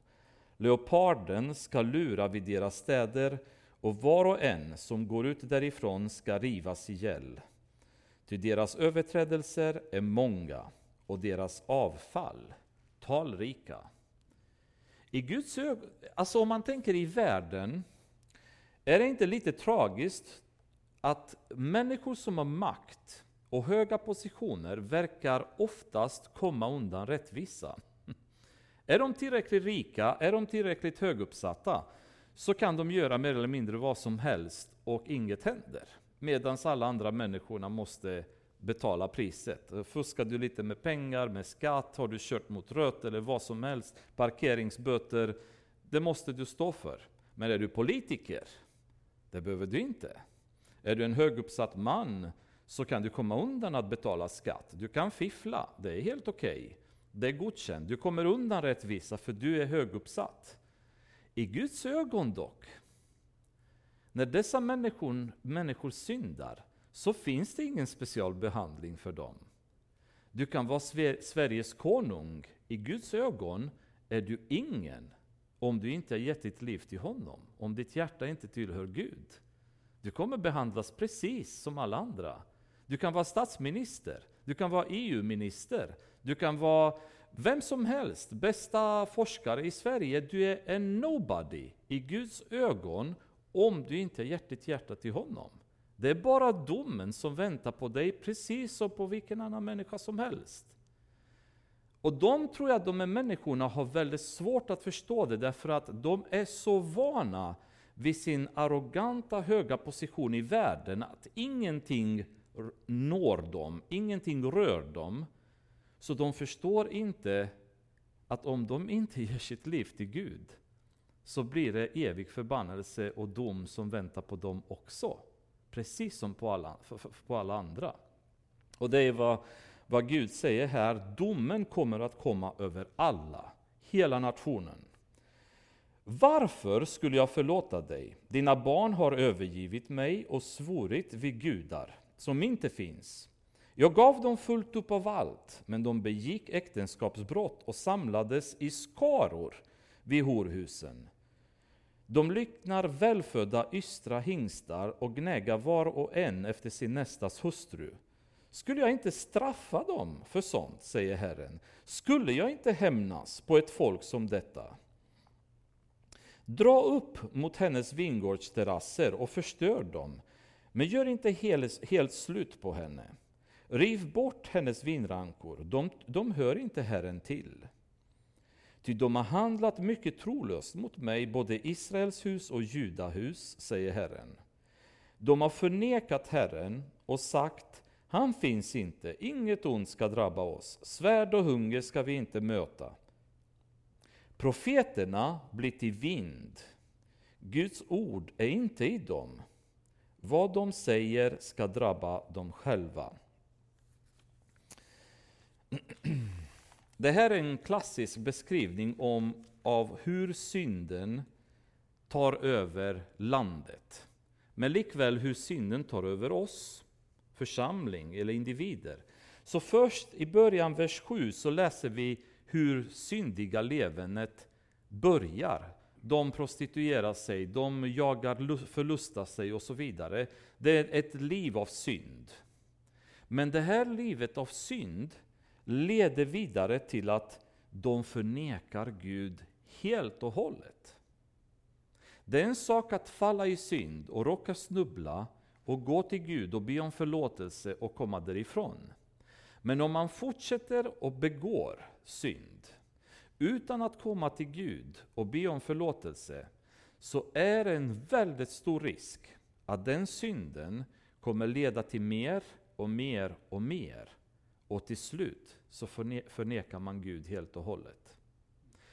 [SPEAKER 1] Leoparden ska lura vid deras städer och var och en som går ut därifrån ska rivas ihjäl. Ty deras överträdelser är många och deras avfall talrika. I Guds ögon, alltså om man tänker i världen, är det inte lite tragiskt att människor som har makt och höga positioner verkar oftast komma undan rättvisa. Är de tillräckligt rika, är de tillräckligt höguppsatta, så kan de göra mer eller mindre vad som helst och inget händer. Medan alla andra människorna måste betala priset. Fuskar du lite med pengar, med skatt, har du kört mot rött eller vad som helst, parkeringsböter, det måste du stå för. Men är du politiker, det behöver du inte. Är du en höguppsatt man, så kan du komma undan att betala skatt. Du kan fiffla, det är helt okej. Okay. Det är godkänt. Du kommer undan rättvisa för du är höguppsatt. I Guds ögon dock, när dessa människor, människor syndar, så finns det ingen specialbehandling för dem. Du kan vara Sveriges konung. I Guds ögon är du ingen om du inte har gett ditt liv till honom, om ditt hjärta inte tillhör Gud. Du kommer behandlas precis som alla andra. Du kan vara statsminister, du kan vara EU-minister, du kan vara vem som helst, bästa forskare i Sverige. Du är en nobody i Guds ögon om du inte är hjärtat hjärta till honom. Det är bara domen som väntar på dig, precis som på vilken annan människa som helst. Och de tror jag, de här människorna, har väldigt svårt att förstå det, därför att de är så vana vid sin arroganta höga position i världen, att ingenting når dem, ingenting rör dem. Så de förstår inte att om de inte *laughs* ger sitt liv till Gud, så blir det evig förbannelse och dom som väntar på dem också. Precis som på alla, på alla andra. Och det är vad, vad Gud säger här, domen kommer att komma över alla, hela nationen. Varför skulle jag förlåta dig? Dina barn har övergivit mig och svurit vid gudar som inte finns. Jag gav dem fullt upp av allt, men de begick äktenskapsbrott och samlades i skaror vid horhusen. De liknar välfödda ystra hingstar och gnägar var och en efter sin nästas hustru. skulle jag inte straffa dem för sånt, säger Herren. Skulle jag inte hämnas på ett folk som detta? Dra upp mot hennes vingårdsterrasser och förstör dem, men gör inte helt, helt slut på henne. Riv bort hennes vinrankor, de, de hör inte Herren till. Ty de har handlat mycket trolöst mot mig, både Israels hus och Judahus, säger Herren. De har förnekat Herren och sagt, han finns inte, inget ont ska drabba oss, svärd och hunger ska vi inte möta. Profeterna blir till vind, Guds ord är inte i dem. Vad de säger ska drabba dem själva. *clears throat* Det här är en klassisk beskrivning om, av hur synden tar över landet. Men likväl hur synden tar över oss, församling eller individer. Så först i början, vers 7, så läser vi hur syndiga levernet börjar. De prostituerar sig, de jagar, förlustar sig och så vidare. Det är ett liv av synd. Men det här livet av synd leder vidare till att de förnekar Gud helt och hållet. Det är en sak att falla i synd och råka snubbla och gå till Gud och be om förlåtelse och komma därifrån. Men om man fortsätter och begår synd utan att komma till Gud och be om förlåtelse så är det en väldigt stor risk att den synden kommer leda till mer och mer och mer. Och till slut så förnekar man Gud helt och hållet.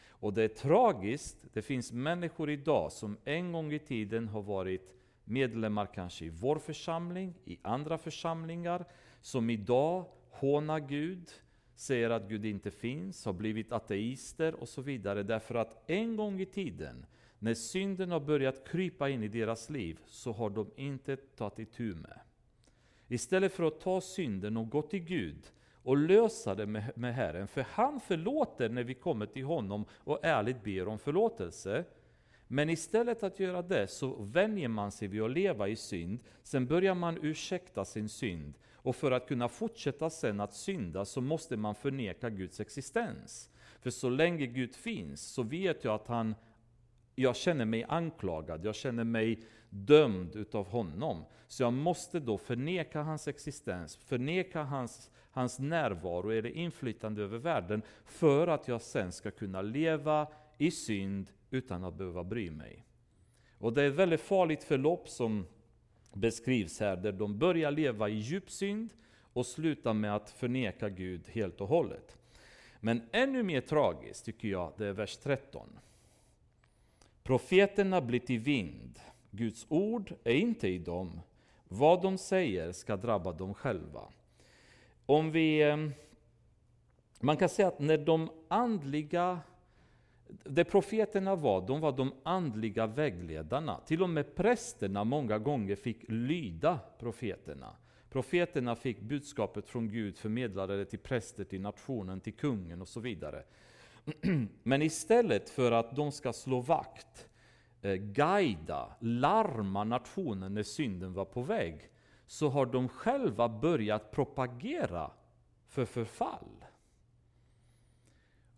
[SPEAKER 1] Och det är tragiskt, det finns människor idag som en gång i tiden har varit medlemmar kanske i vår församling, i andra församlingar, som idag hånar Gud, säger att Gud inte finns, har blivit ateister och så vidare. Därför att en gång i tiden, när synden har börjat krypa in i deras liv, så har de inte tagit itu med. Istället för att ta synden och gå till Gud och lösa det med, med Herren, för han förlåter när vi kommer till honom och ärligt ber om förlåtelse. Men istället att göra det så vänjer man sig vid att leva i synd, sen börjar man ursäkta sin synd. Och för att kunna fortsätta sen att synda så måste man förneka Guds existens. För så länge Gud finns så vet jag att han, jag känner mig anklagad, jag känner mig dömd utav honom. Så jag måste då förneka hans existens, förneka hans, hans närvaro eller inflytande över världen för att jag sen ska kunna leva i synd utan att behöva bry mig. Och det är ett väldigt farligt förlopp som beskrivs här, där de börjar leva i djup synd och slutar med att förneka Gud helt och hållet. Men ännu mer tragiskt tycker jag, det är vers 13. Profeterna blir till vind, Guds ord är inte i dem, vad de säger ska drabba dem själva. Om vi, ehm, man kan säga att när de andliga det profeterna var, de var de andliga vägledarna. Till och med prästerna många gånger fick lyda profeterna. Profeterna fick budskapet från Gud, förmedlade det till präster, till nationen, till kungen och så vidare. *clears throat* Men istället för att de ska slå vakt, eh, guida, larma nationen när synden var på väg, så har de själva börjat propagera för förfall.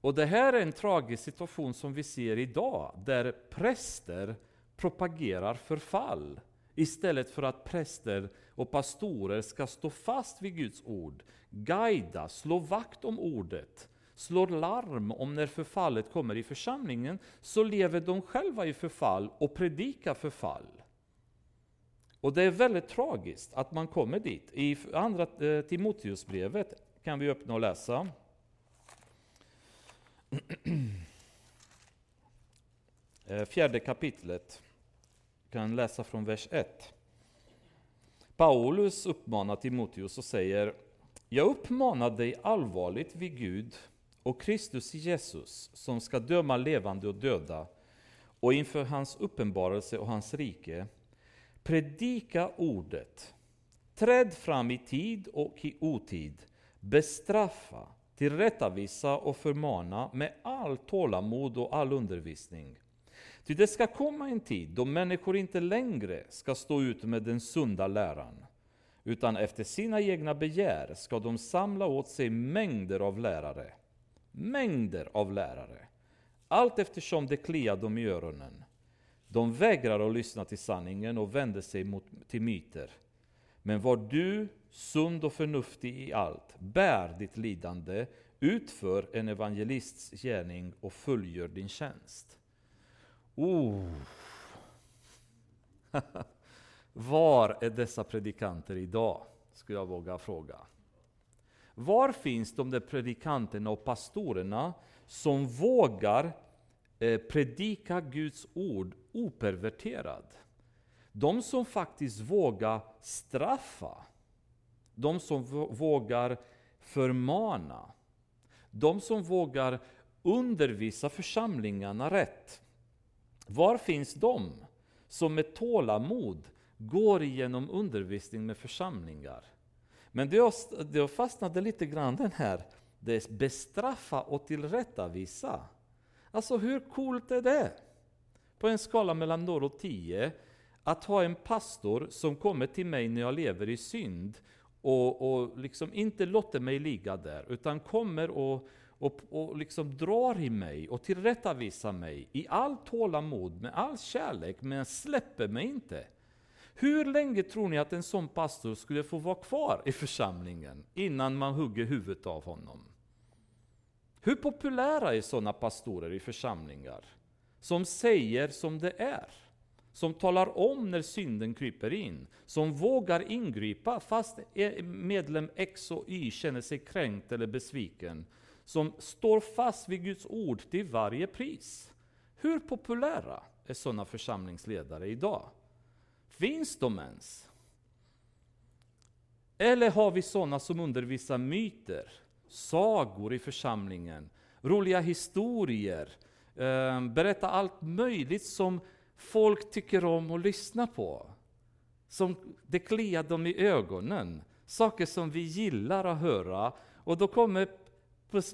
[SPEAKER 1] Och det här är en tragisk situation som vi ser idag, där präster propagerar förfall istället för att präster och pastorer ska stå fast vid Guds ord, guida, slå vakt om ordet, slå larm om när förfallet kommer i församlingen, så lever de själva i förfall och predikar förfall. Och det är väldigt tragiskt att man kommer dit. I andra eh, Timoteusbrevet kan vi öppna och läsa. *clears throat* Eh, fjärde kapitlet. kan läsa från vers 1. Paulus uppmanar Timoteus och säger Jag uppmanar dig allvarligt vid Gud och Kristus Jesus som ska döma levande och döda och inför hans uppenbarelse och hans rike predika ordet. Träd fram i tid och i otid. Bestraffa, tillrättavisa och förmana med all tålamod och all undervisning. Ty det ska komma en tid då människor inte längre ska stå ut med den sunda läran, utan efter sina egna begär ska de samla åt sig mängder av lärare. Mängder av lärare. Allt eftersom det kliar dem i öronen. De vägrar att lyssna till sanningen och vänder sig mot, till myter. Men var du sund och förnuftig i allt, bär ditt lidande, utför en evangelists gärning och fullgör din tjänst. Oh. *laughs* Var är dessa predikanter idag? Skulle jag våga fråga. Var finns de där predikanterna och pastorerna som vågar eh, predika Guds ord operverterad? De som faktiskt vågar straffa. De som vågar förmana. De som vågar undervisa församlingarna rätt. Var finns de som med tålamod går igenom undervisning med församlingar? Men det, det fastnade lite grann den här, det är bestraffa och tillrättavisa. Alltså hur coolt är det? På en skala mellan 0 och 10, att ha en pastor som kommer till mig när jag lever i synd och, och liksom inte låter mig ligga där, utan kommer och, och, och liksom drar i mig och tillrättavisar mig i all tålamod, med all kärlek, men släpper mig inte. Hur länge tror ni att en sån pastor skulle få vara kvar i församlingen innan man hugger huvudet av honom? Hur populära är sådana pastorer i församlingar? Som säger som det är. Som talar om när synden kryper in. Som vågar ingripa fast e, medlem X och Y känner sig kränkt eller besviken. Som står fast vid Guds ord till varje pris. Hur populära är sådana församlingsledare idag? Finns de ens? Eller har vi sådana som undervisar myter, sagor i församlingen, roliga historier, eh, berätta allt möjligt som folk tycker om att lyssna på? Som det kliar dem i ögonen, saker som vi gillar att höra. Och då kommer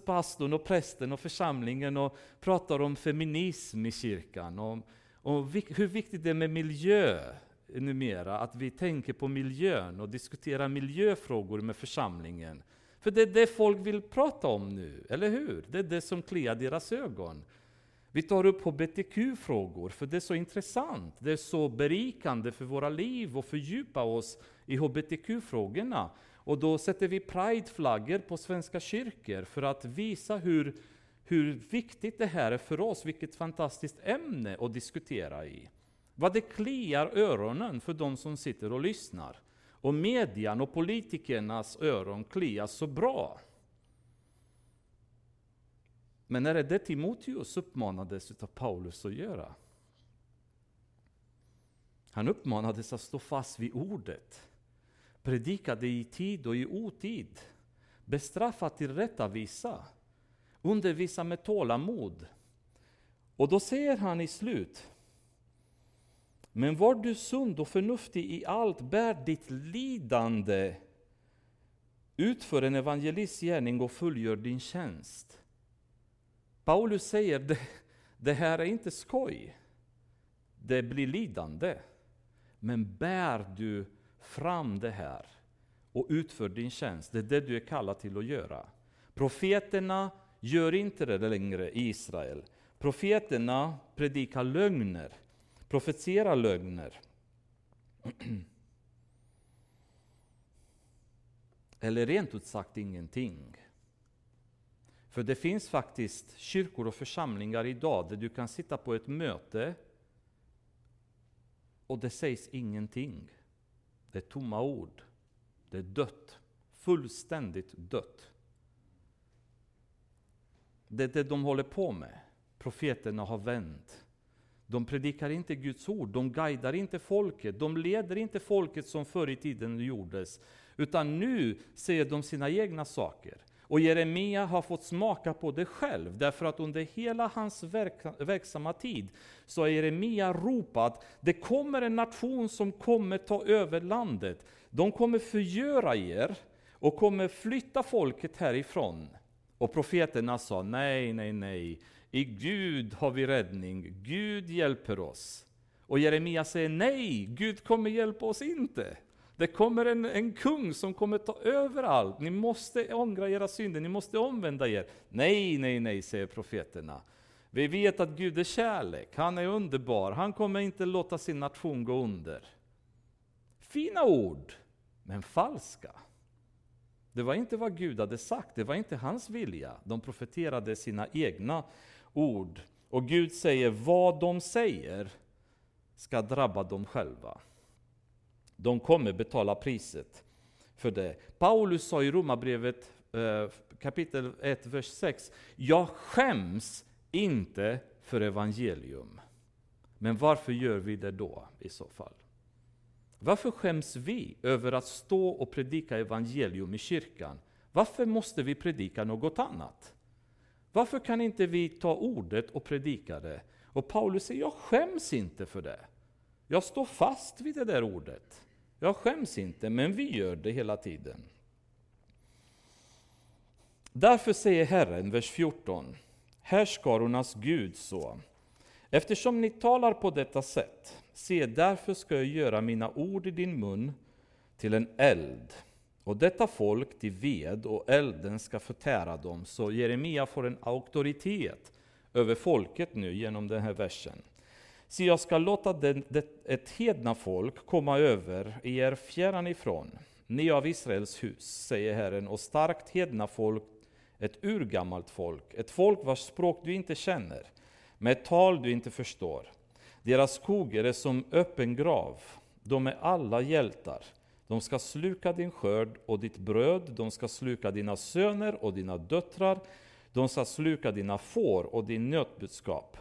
[SPEAKER 1] pastorn och prästen och församlingen och pratar om feminism i kyrkan, om, om hur viktigt det är med miljö, numera att vi tänker på miljön och diskuterar miljöfrågor med församlingen. För det är det folk vill prata om nu, eller hur? Det är det som kliar deras ögon. Vi tar upp hbtq-frågor, för det är så intressant. Det är så berikande för våra liv och fördjupa oss i hbtq-frågorna. Och då sätter vi prideflaggor på svenska kyrkor för att visa hur, hur viktigt det här är för oss, vilket fantastiskt ämne att diskutera i. Vad det kliar öronen för de som sitter och lyssnar. Och median och politikernas öron kliar så bra. Men när är det Timoteus uppmanades av Paulus att göra? Han uppmanades att stå fast vid ordet. Predika det i tid och i otid. Bestraffa, tillrättavisa. Undervisa med tålamod. Och då säger han i slut, men var du sund och förnuftig i allt, bär ditt lidande, utför en evangelistgärning och fullgör din tjänst. Paulus säger, det, det här är inte skoj. Det blir lidande. Men bär du fram det här och utför din tjänst, det är det du är kallad till att göra. Profeterna gör inte det längre i Israel. Profeterna predikar lögner profetera lögner. Eller rent ut sagt ingenting. För det finns faktiskt kyrkor och församlingar idag där du kan sitta på ett möte och det sägs ingenting. Det är tomma ord. Det är dött. Fullständigt dött. Det är det de håller på med. Profeterna har vänt. De predikar inte Guds ord, de guidar inte folket, de leder inte folket som förr i tiden gjordes. Utan nu säger de sina egna saker. Och Jeremia har fått smaka på det själv, därför att under hela hans verksamma tid så har Jeremia ropat, det kommer en nation som kommer ta över landet. De kommer förgöra er och kommer flytta folket härifrån. Och profeterna sa, nej, nej, nej, i Gud har vi räddning, Gud hjälper oss. Och Jeremia säger nej, Gud kommer hjälpa oss inte. Det kommer en, en kung som kommer ta över allt. Ni måste ångra era synder, ni måste omvända er. Nej, nej, nej, säger profeterna. Vi vet att Gud är kärlek, han är underbar, han kommer inte låta sin nation gå under. Fina ord, men falska. Det var inte vad Gud hade sagt, det var inte hans vilja. De profeterade sina egna ord. Och Gud säger, vad de säger ska drabba dem själva. De kommer betala priset för det. Paulus sa i Romarbrevet eh, kapitel 1, vers 6. Jag skäms inte för evangelium. Men varför gör vi det då i så fall? Varför skäms vi över att stå och predika evangelium i kyrkan? Varför måste vi predika något annat? Varför kan inte vi ta ordet och predika det? Och Paulus säger, jag skäms inte för det. Jag står fast vid det där ordet. Jag skäms inte, men vi gör det hela tiden. Därför säger Herren, vers 14, härskarornas Gud så. Eftersom ni talar på detta sätt, se därför ska jag göra mina ord i din mun till en eld, och detta folk till ved, och elden ska förtära dem. Så Jeremia får en auktoritet över folket nu genom den här versen. Så jag ska låta den, det, ett hedna folk komma över er fjärran ifrån, ni av Israels hus, säger Herren, och starkt hedna folk, ett urgammalt folk, ett folk vars språk du inte känner, med ett tal du inte förstår. Deras skogar är som öppen grav, de är alla hjältar. De ska sluka din skörd och ditt bröd, de ska sluka dina söner och dina döttrar, de ska sluka dina får och din nötbudskap.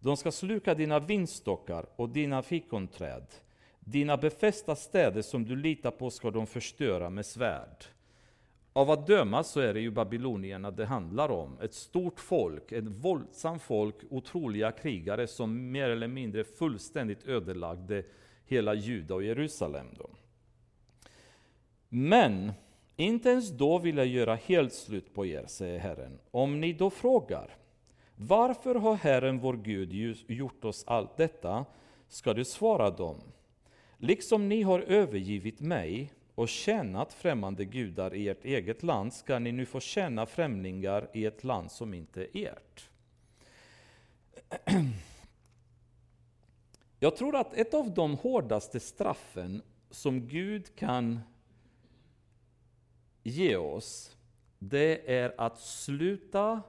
[SPEAKER 1] De ska sluka dina vinstockar och dina fikonträd. Dina befästa städer som du litar på ska de förstöra med svärd. Av att döma så är det ju babylonierna det handlar om. Ett stort folk, ett våldsamt folk, otroliga krigare som mer eller mindre fullständigt ödelagde hela Juda och Jerusalem. Då. Men inte ens då vill jag göra helt slut på er, säger Herren. Om ni då frågar, varför har Herren vår Gud gjort oss allt detta? ska du svara dem. Liksom ni har övergivit mig och tjänat främmande gudar i ert eget land ska ni nu få tjäna främlingar i ett land som inte är ert. *clears throat* Jag tror att ett av de hårdaste straffen som Gud kan ge oss, det är att sluta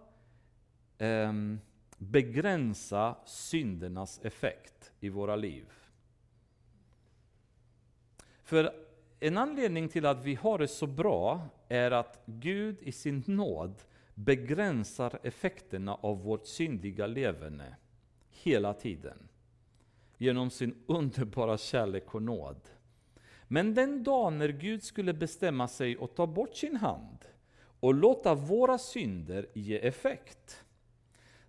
[SPEAKER 1] eh, begränsa syndernas effekt i våra liv. För en anledning till att vi har det så bra är att Gud i sin nåd begränsar effekterna av vårt syndiga levande hela tiden. Genom sin underbara kärlek och nåd. Men den dag när Gud skulle bestämma sig att ta bort sin hand och låta våra synder ge effekt,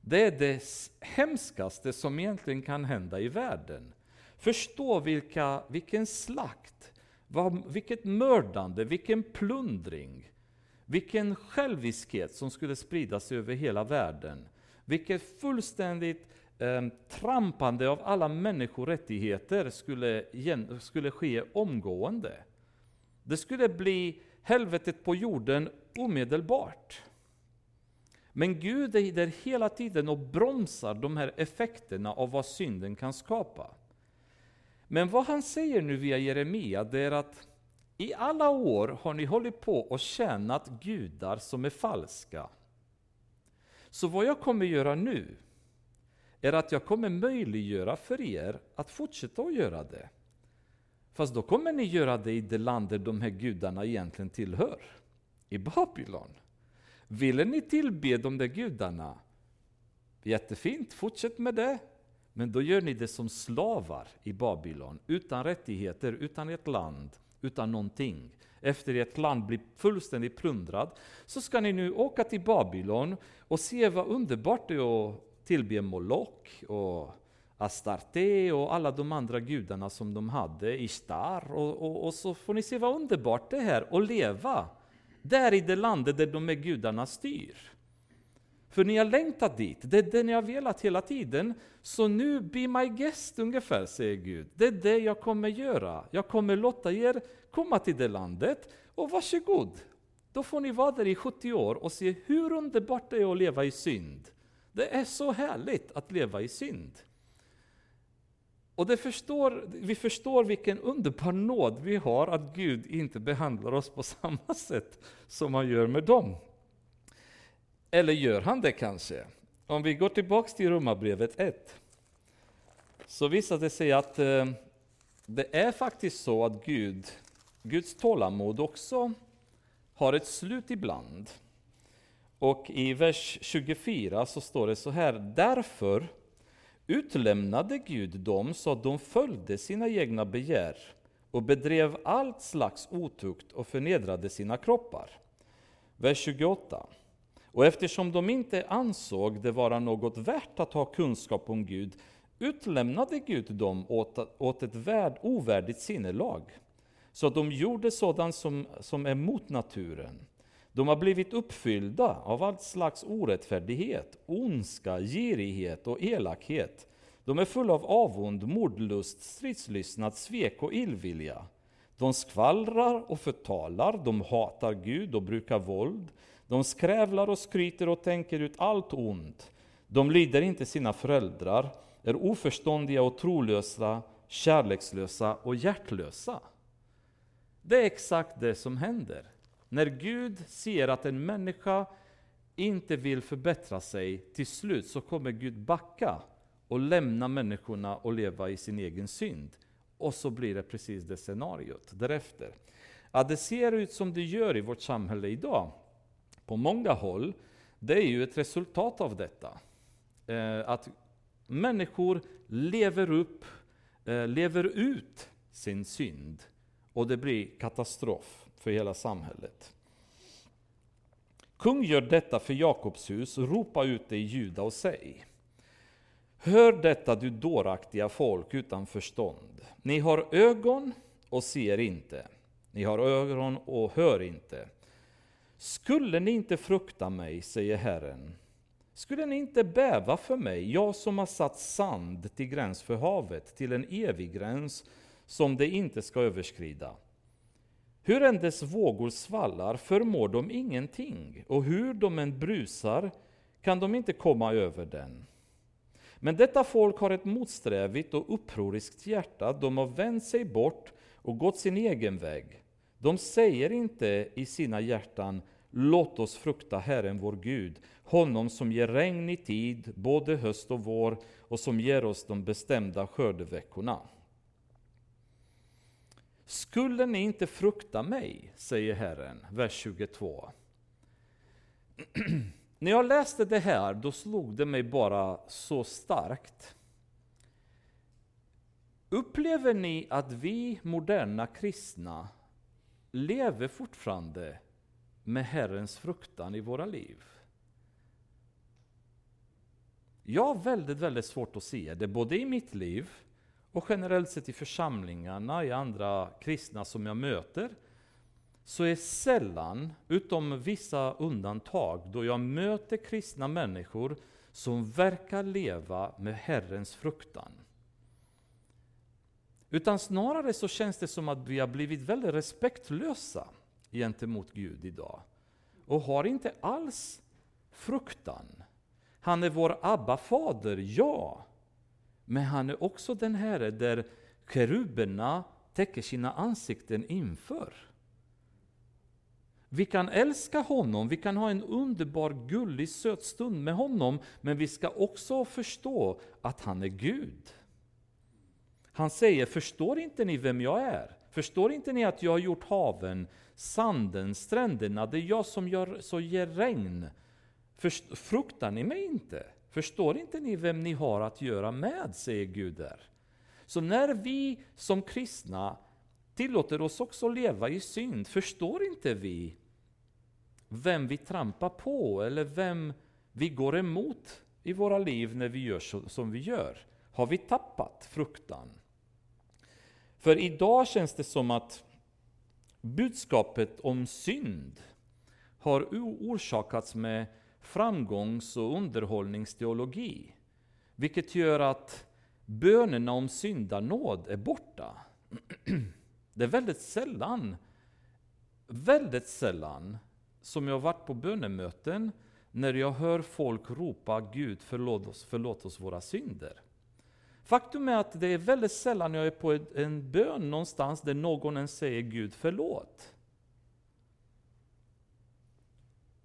[SPEAKER 1] det är det hemskaste som egentligen kan hända i världen. Förstå vilka, vilken slakt, vad, vilket mördande, vilken plundring, vilken själviskhet som skulle spridas över hela världen. Vilket fullständigt Ehm, trampande av alla människorättigheter skulle, skulle ske omgående. Det skulle bli helvetet på jorden omedelbart. Men Gud är där hela tiden och bromsar de här effekterna av vad synden kan skapa. Men vad han säger nu via Jeremia, det är att i alla år har ni hållit på och tjänat gudar som är falska. Så vad jag kommer göra nu, är att jag kommer möjliggöra för er att fortsätta att göra det. Fast då kommer ni göra det i det land där de här gudarna egentligen tillhör, i Babylon. Ville ni tillbe de där gudarna? Jättefint, fortsätt med det. Men då gör ni det som slavar i Babylon, utan rättigheter, utan ett land, utan någonting. Efter att ett land blir fullständigt plundrat, så ska ni nu åka till Babylon och se vad underbart det är att tillbe Molok och Astarte och alla de andra gudarna som de hade, Ishtar, och, och, och så får ni se vad underbart det är att leva där i det landet där de är gudarna styr. För ni har längtat dit, det är det ni har velat hela tiden. Så nu, be my guest ungefär, säger Gud. Det är det jag kommer göra. Jag kommer låta er komma till det landet, och varsågod. Då får ni vara där i 70 år och se hur underbart det är att leva i synd. Det är så härligt att leva i synd. Och det förstår, vi förstår vilken underbar nåd vi har att Gud inte behandlar oss på *laughs* samma sätt som han gör med dem. Eller gör han det kanske? Om vi går tillbaks till Romarbrevet 1 så visar det sig att eh, det är faktiskt så att Gud, Guds tålamod också har ett slut ibland. Och i vers 24 så står det så här, därför utlämnade Gud dem så att de följde sina egna begär och bedrev allt slags otukt och förnedrade sina kroppar. Vers 28. Och eftersom de inte ansåg det vara något värt att ha kunskap om Gud utlämnade Gud dem åt, åt ett värd, ovärdigt sinnelag. Så att de gjorde sådant som, som är mot naturen. De har blivit uppfyllda av allt slags orättfärdighet, ondska, girighet och elakhet. De är fulla av avund, mordlust, stridslystnad, svek och illvilja. De skvallrar och förtalar, de hatar Gud och brukar våld. De skrävlar och skryter och tänker ut allt ont. De lyder inte sina föräldrar, är oförståndiga och trolösa, kärlekslösa och hjärtlösa. Det är exakt det som händer. När Gud ser att en människa inte vill förbättra sig, till slut så kommer Gud backa och lämna människorna och leva i sin egen synd. Och så blir det precis det scenariot därefter. Att det ser ut som det gör i vårt samhälle idag, på många håll, det är ju ett resultat av detta. Eh, att människor lever upp, eh, lever ut sin synd. Och det blir katastrof för hela samhället. Kung gör detta för Jakobs hus, ropa ut det i Juda och säg. Hör detta du dåraktiga folk utan förstånd. Ni har ögon och ser inte. Ni har öron och hör inte. Skulle ni inte frukta mig, säger Herren, skulle ni inte bäva för mig, jag som har satt sand till gräns för havet, till en evig gräns som det inte ska överskrida. Hur än dess vågor svallar förmår de ingenting, och hur de än brusar kan de inte komma över den. Men detta folk har ett motsträvigt och upproriskt hjärta, de har vänt sig bort och gått sin egen väg. De säger inte i sina hjärtan, låt oss frukta Herren vår Gud, honom som ger regn i tid, både höst och vår, och som ger oss de bestämda skördeveckorna. Skulle ni inte frukta mig, säger Herren, vers 22. *clears throat* När jag läste det här, då slog det mig bara så starkt. Upplever ni att vi moderna kristna lever fortfarande med Herrens fruktan i våra liv? Jag har väldigt, väldigt svårt att se det, både i mitt liv och generellt sett i församlingarna, i andra kristna som jag möter, så är sällan, utom vissa undantag, då jag möter kristna människor som verkar leva med Herrens fruktan. Utan snarare så känns det som att vi har blivit väldigt respektlösa gentemot Gud idag. Och har inte alls fruktan. Han är vår Abba-fader, ja. Men han är också den Herre där keruberna täcker sina ansikten inför. Vi kan älska honom, vi kan ha en underbar, gullig, söt stund med honom, men vi ska också förstå att han är Gud. Han säger, förstår inte ni vem jag är? Förstår inte ni att jag har gjort haven, sanden, stränderna, det är jag som gör, så ger regn. Först, fruktar ni mig inte? Förstår inte ni vem ni har att göra med, säger Gud där. Så när vi som kristna tillåter oss också leva i synd, förstår inte vi vem vi trampar på eller vem vi går emot i våra liv när vi gör så, som vi gör? Har vi tappat fruktan? För idag känns det som att budskapet om synd har orsakats med framgångs och underhållningsteologi. Vilket gör att bönerna om syndanåd är borta. *clears throat* Det är väldigt sällan, väldigt sällan som jag har varit på bönemöten när jag hör folk ropa Gud förlåt oss, förlåt oss våra synder. Faktum är att det är väldigt sällan jag är på en bön någonstans där någon ens säger Gud förlåt.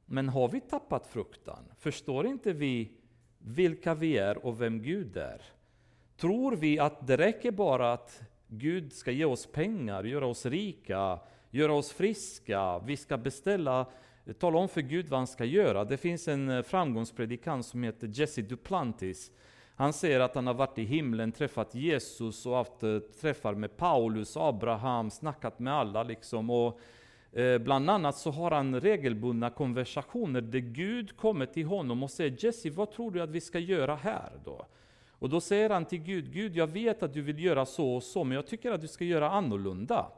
[SPEAKER 1] Men har vi tappat fruktan? Förstår inte vi vilka vi är och vem Gud är? Tror vi att det räcker bara att Gud ska ge oss pengar, göra oss rika, göra oss friska, vi ska beställa, tala om för Gud vad han ska göra. Det finns en framgångspredikan framgångspredikant som heter Jesse Duplantis. Han säger att han har varit i himlen, träffat Jesus och haft eh, träffar med Paulus, Abraham, snackat med alla liksom. Och Eh, Eh, bland annat så har han regelbundna konversationer där Gud kommer till honom och säger Jesse, vad tror du att vi ska göra här då? Och då säger han till Gud, Gud jag vet att du vill göra så och så, men jag tycker att du ska göra annorlunda.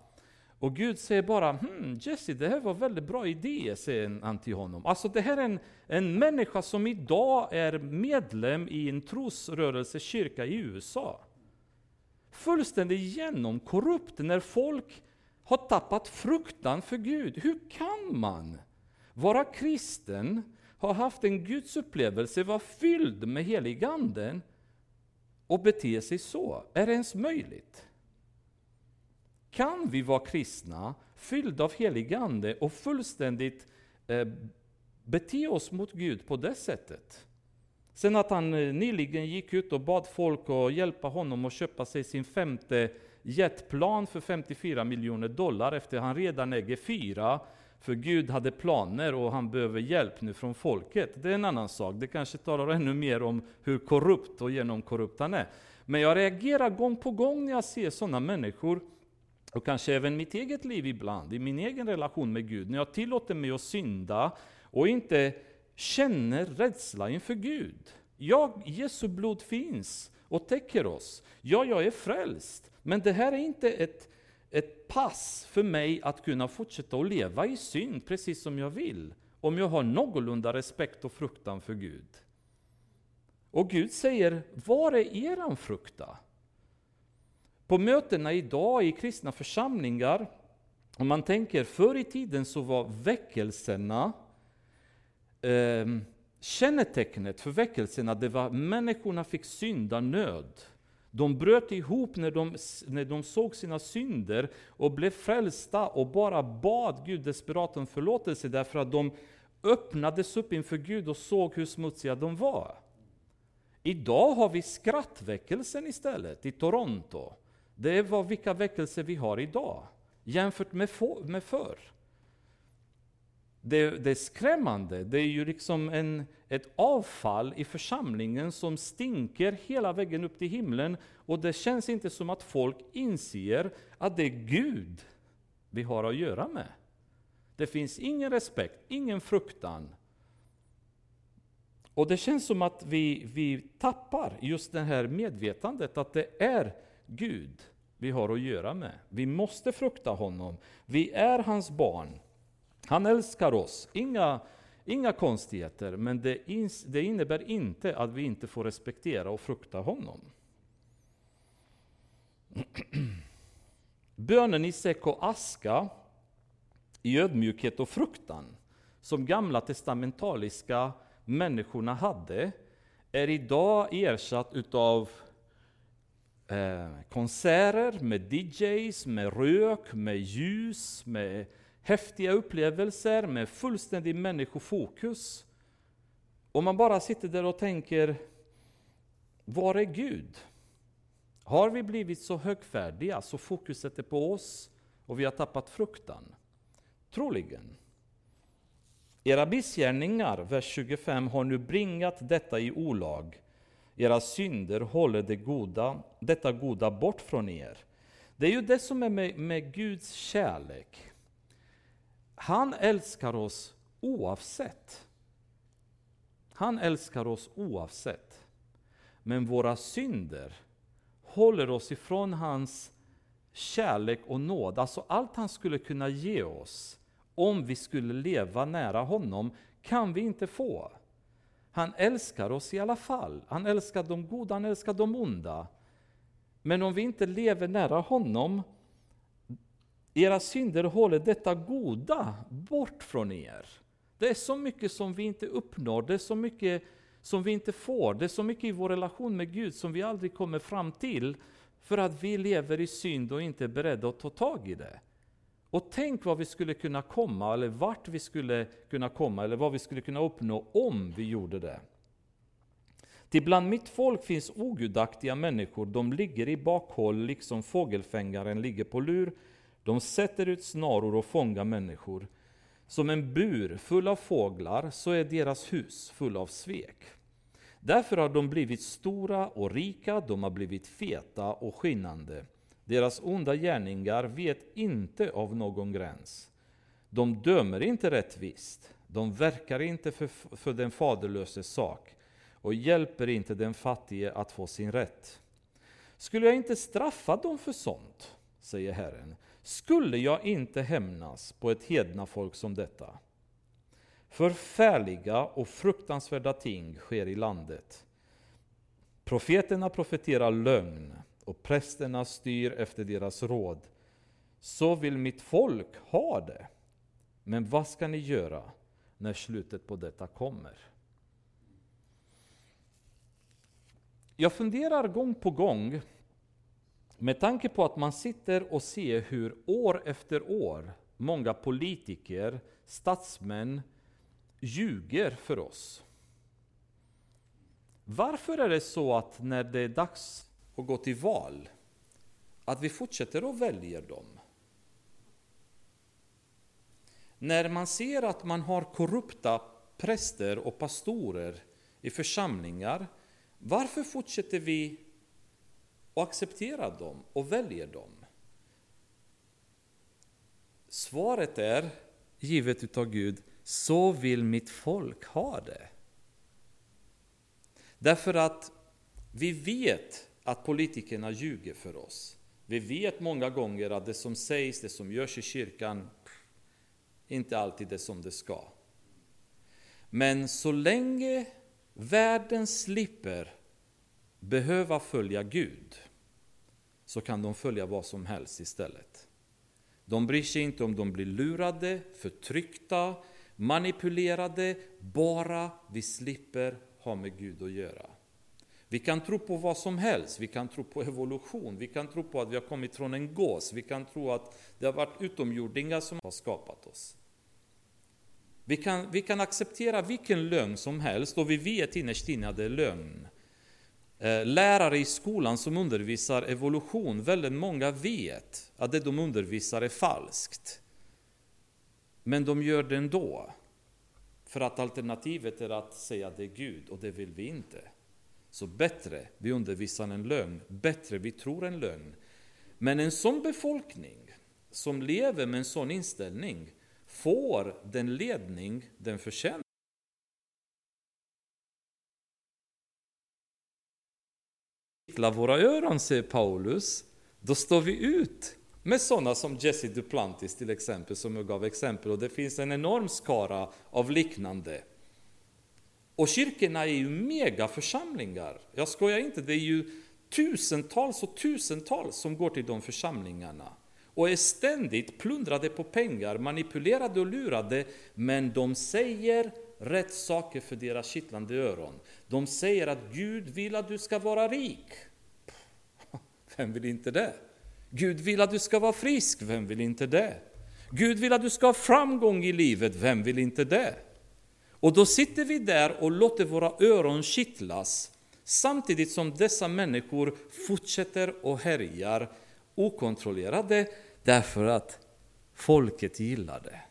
[SPEAKER 1] Och Gud säger bara, hmm, Jesse det här var väldigt bra idé, säger han till honom. Alltså det här är en, en människa som idag är medlem i en trosrörelsekyrka i USA. Fullständigt genomkorrupt när folk har tappat fruktan för Gud. Hur kan man vara kristen, ha haft en gudsupplevelse, vara fylld med heliganden och bete sig så? Är det ens möjligt? Kan vi vara kristna, fyllda av heligande och fullständigt eh, bete oss mot Gud på det sättet? Sen att han eh, nyligen gick ut och bad folk att hjälpa honom att köpa sig sin femte jetplan för 54 miljoner dollar efter han redan äger fyra. För Gud hade planer och han behöver hjälp nu från folket. Det är en annan sak. Det kanske talar ännu mer om hur korrupt och genomkorrupt han är. Men jag reagerar gång på gång när jag ser sådana människor, och kanske även mitt eget liv ibland, i min egen relation med Gud, när jag tillåter mig att synda och inte känner rädsla inför Gud. Ja, Jesu blod finns och täcker oss. Ja, jag är frälst. Men det här är inte ett, ett pass för mig att kunna fortsätta att leva i synd precis som jag vill, om jag har någorlunda respekt och fruktan för Gud. Och Gud säger, var är eran frukta? På mötena idag i kristna församlingar, om man tänker förr i tiden så var väckelserna eh, kännetecknet för väckelserna, det var människorna fick synda nöd. De bröt ihop när de, när de såg sina synder och blev frälsta och bara bad Gud desperat om förlåtelse därför att de öppnades upp inför Gud och såg hur smutsiga de var. Idag har vi skrattväckelsen istället i Toronto. Det är vad, vilka väckelser vi har idag jämfört med, med förr det, det är skrämmande. Det är ju liksom en, ett avfall i församlingen som stinker hela vägen upp till himlen. Och det känns inte som att folk inser att det är Gud vi har att göra med. Det finns ingen respekt, ingen fruktan. Och det känns som att vi, vi tappar just det här medvetandet att det är Gud vi har att göra med. Vi måste frukta honom. Vi är hans barn. Han älskar oss, inga, inga konstigheter, men det, ins, det innebär inte att vi inte får respektera och frukta honom. *clears throat* Bönen i säck och aska, i ödmjukhet och fruktan, som gamla testamentaliska människorna hade, är idag ersatt utav eh, konserter med DJs, med rök, med ljus, med häftiga upplevelser med fullständig människofokus. Och man bara sitter där och tänker, var är Gud? Har vi blivit så högfärdiga så fokuset är på oss och vi har tappat fruktan? Troligen. Era missgärningar, vers 25, har nu bringat detta i olag. Era synder håller det goda, detta goda bort från er. Det är ju det som är med, med Guds kärlek. Han älskar oss oavsett. Han älskar oss oavsett. Men våra synder håller oss ifrån hans kärlek och nåd. Alltså allt han skulle kunna ge oss om vi skulle leva nära honom kan vi inte få. Han älskar oss i alla fall. Han älskar de goda, han älskar de onda. Men om vi inte lever nära honom, era synder håller detta goda bort från er. Det är så mycket som vi inte uppnår, det är så mycket som vi inte får, det är så mycket i vår relation med Gud som vi aldrig kommer fram till, för att vi lever i synd och inte är beredda att ta tag i det. Och tänk vad vi skulle kunna komma, eller vart vi skulle kunna komma, eller vad vi skulle kunna uppnå om vi gjorde det. Till bland mitt folk finns ogudaktiga människor, de ligger i bakhåll liksom fågelfängaren ligger på lur. De sätter ut snaror och fångar människor. Som en bur full av fåglar så är deras hus full av svek. Därför har de blivit stora och rika, de har blivit feta och skinnande. Deras onda gärningar vet inte av någon gräns. De dömer inte rättvist, de verkar inte för, för den faderlöses sak och hjälper inte den fattige att få sin rätt. Skulle jag inte straffa dem för sånt, säger Herren, skulle jag inte hämnas på ett hedna folk som detta. Förfärliga och fruktansvärda ting sker i landet. Profeterna profeterar lögn och prästerna styr efter deras råd. Så vill mitt folk ha det. Men vad ska ni göra när slutet på detta kommer? Jag funderar gång på gång med tanke på att man sitter och ser hur år efter år många politiker, statsmän ljuger för oss. Varför är det så att när det är dags att gå till val, att vi fortsätter att välja dem? När man ser att man har korrupta präster och pastorer i församlingar, varför fortsätter vi och accepterar dem och väljer dem? Svaret är, givet utav Gud, så vill mitt folk ha det. Därför att vi vet att politikerna ljuger för oss. Vi vet många gånger att det som sägs, det som görs i kyrkan, inte alltid är som det ska. Men så länge världen slipper behöva följa Gud, så kan de följa vad som helst istället. De bryr sig inte om de blir lurade, förtryckta, manipulerade, bara vi slipper ha med Gud att göra. Vi kan tro på vad som helst, vi kan tro på evolution, vi kan tro på att vi har kommit från en gås, vi kan tro att det har varit utomjordingar som har skapat oss. Vi kan, vi kan acceptera vilken lögn som helst och vi vet innerst inne att det är lögn. Eh, lärare i skolan som undervisar evolution, väldigt många vet att det de undervisar är falskt. Men de gör det ändå. För att alternativet är att säga att det är Gud och det vill vi inte. Så bättre vi undervisar en lögn, bättre vi tror en lögn. Men en sån befolkning som lever med en sån inställning får den ledning den förtjänar. Kittlar våra öron, säger Paulus, då står vi ut med sådana som Jesse Duplantis till exempel, som jag gav exempel och det finns en enorm skara av liknande. Och kyrkorna är ju megaförsamlingar. Jag skojar inte, det är ju tusentals och tusentals som går till de församlingarna och är ständigt plundrade på pengar, manipulerade och lurade, men de säger rätt saker för deras kittlande öron. De säger att Gud vill att du ska vara rik. Vem vill inte det? Gud vill att du ska vara frisk, vem vill inte det? Gud vill att du ska ha framgång i livet, vem vill inte det? Och då sitter vi där och låter våra öron kittlas samtidigt som dessa människor fortsätter och härjar okontrollerade därför att folket gillar det.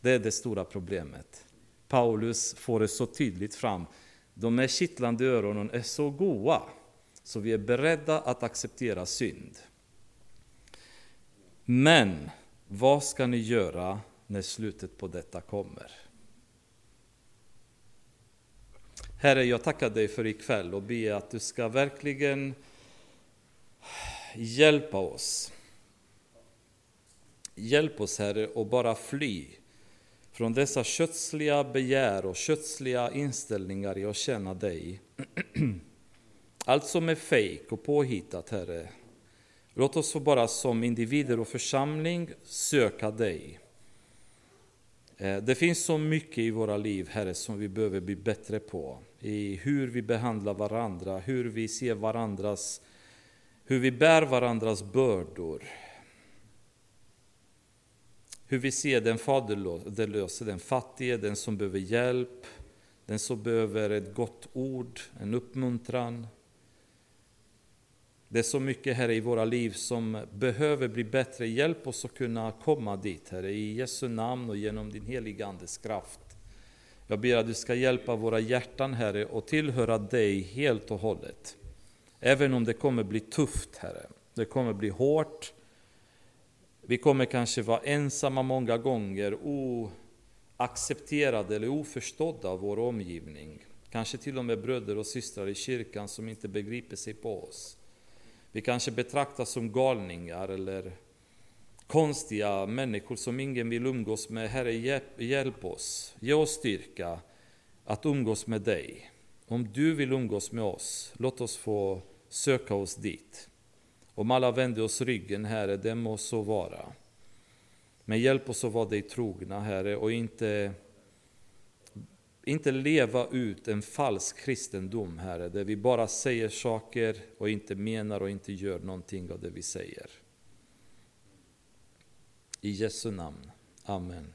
[SPEAKER 1] Det är det stora problemet. Paulus får det så tydligt fram. De här kittlande öronen är så goa så vi är beredda att acceptera synd. Men vad ska ni göra när slutet på detta kommer? Herre, jag tackar dig för ikväll och ber att du ska verkligen hjälpa oss. Hjälp oss, Herre, att bara fly från dessa kötsliga begär och kötsliga inställningar i att känna dig. *clears throat* Allt som är fejk och påhittat, Herre. Låt oss få bara som individer och församling söka dig. Eh, det finns så mycket i våra liv, Herre, som vi behöver bli bättre på. I hur vi behandlar varandra, hur vi ser varandras, hur vi bär varandras bördor. Hur vi ser den faderlöse, den fattige, den som behöver hjälp, den som behöver ett gott ord, en uppmuntran. Det är så mycket, Herre, i våra liv som behöver bli bättre. Hjälp oss att kunna komma dit, Herre, i Jesu namn och genom din heliga Andes kraft. Jag ber att du ska hjälpa våra hjärtan, Herre, och tillhöra dig helt och hållet. Även om det kommer bli tufft, Herre. Det kommer bli hårt. Vi kommer kanske vara ensamma många gånger, oaccepterade eller oförstådda av vår omgivning. Kanske till och med bröder och systrar i kyrkan som inte begriper sig på oss. Vi kanske betraktas som galningar eller konstiga människor som ingen vill umgås med. Herre, hjälp oss, ge oss styrka att umgås med dig. Om du vill umgås med oss, låt oss få söka oss dit. Om alla vänder oss ryggen, Herre, det må så vara. Men hjälp oss att vara dig trogna, Herre, och inte inte leva ut en falsk kristendom, Herre, där vi bara säger saker och inte menar och inte gör någonting av det vi säger. I Jesu namn. Amen.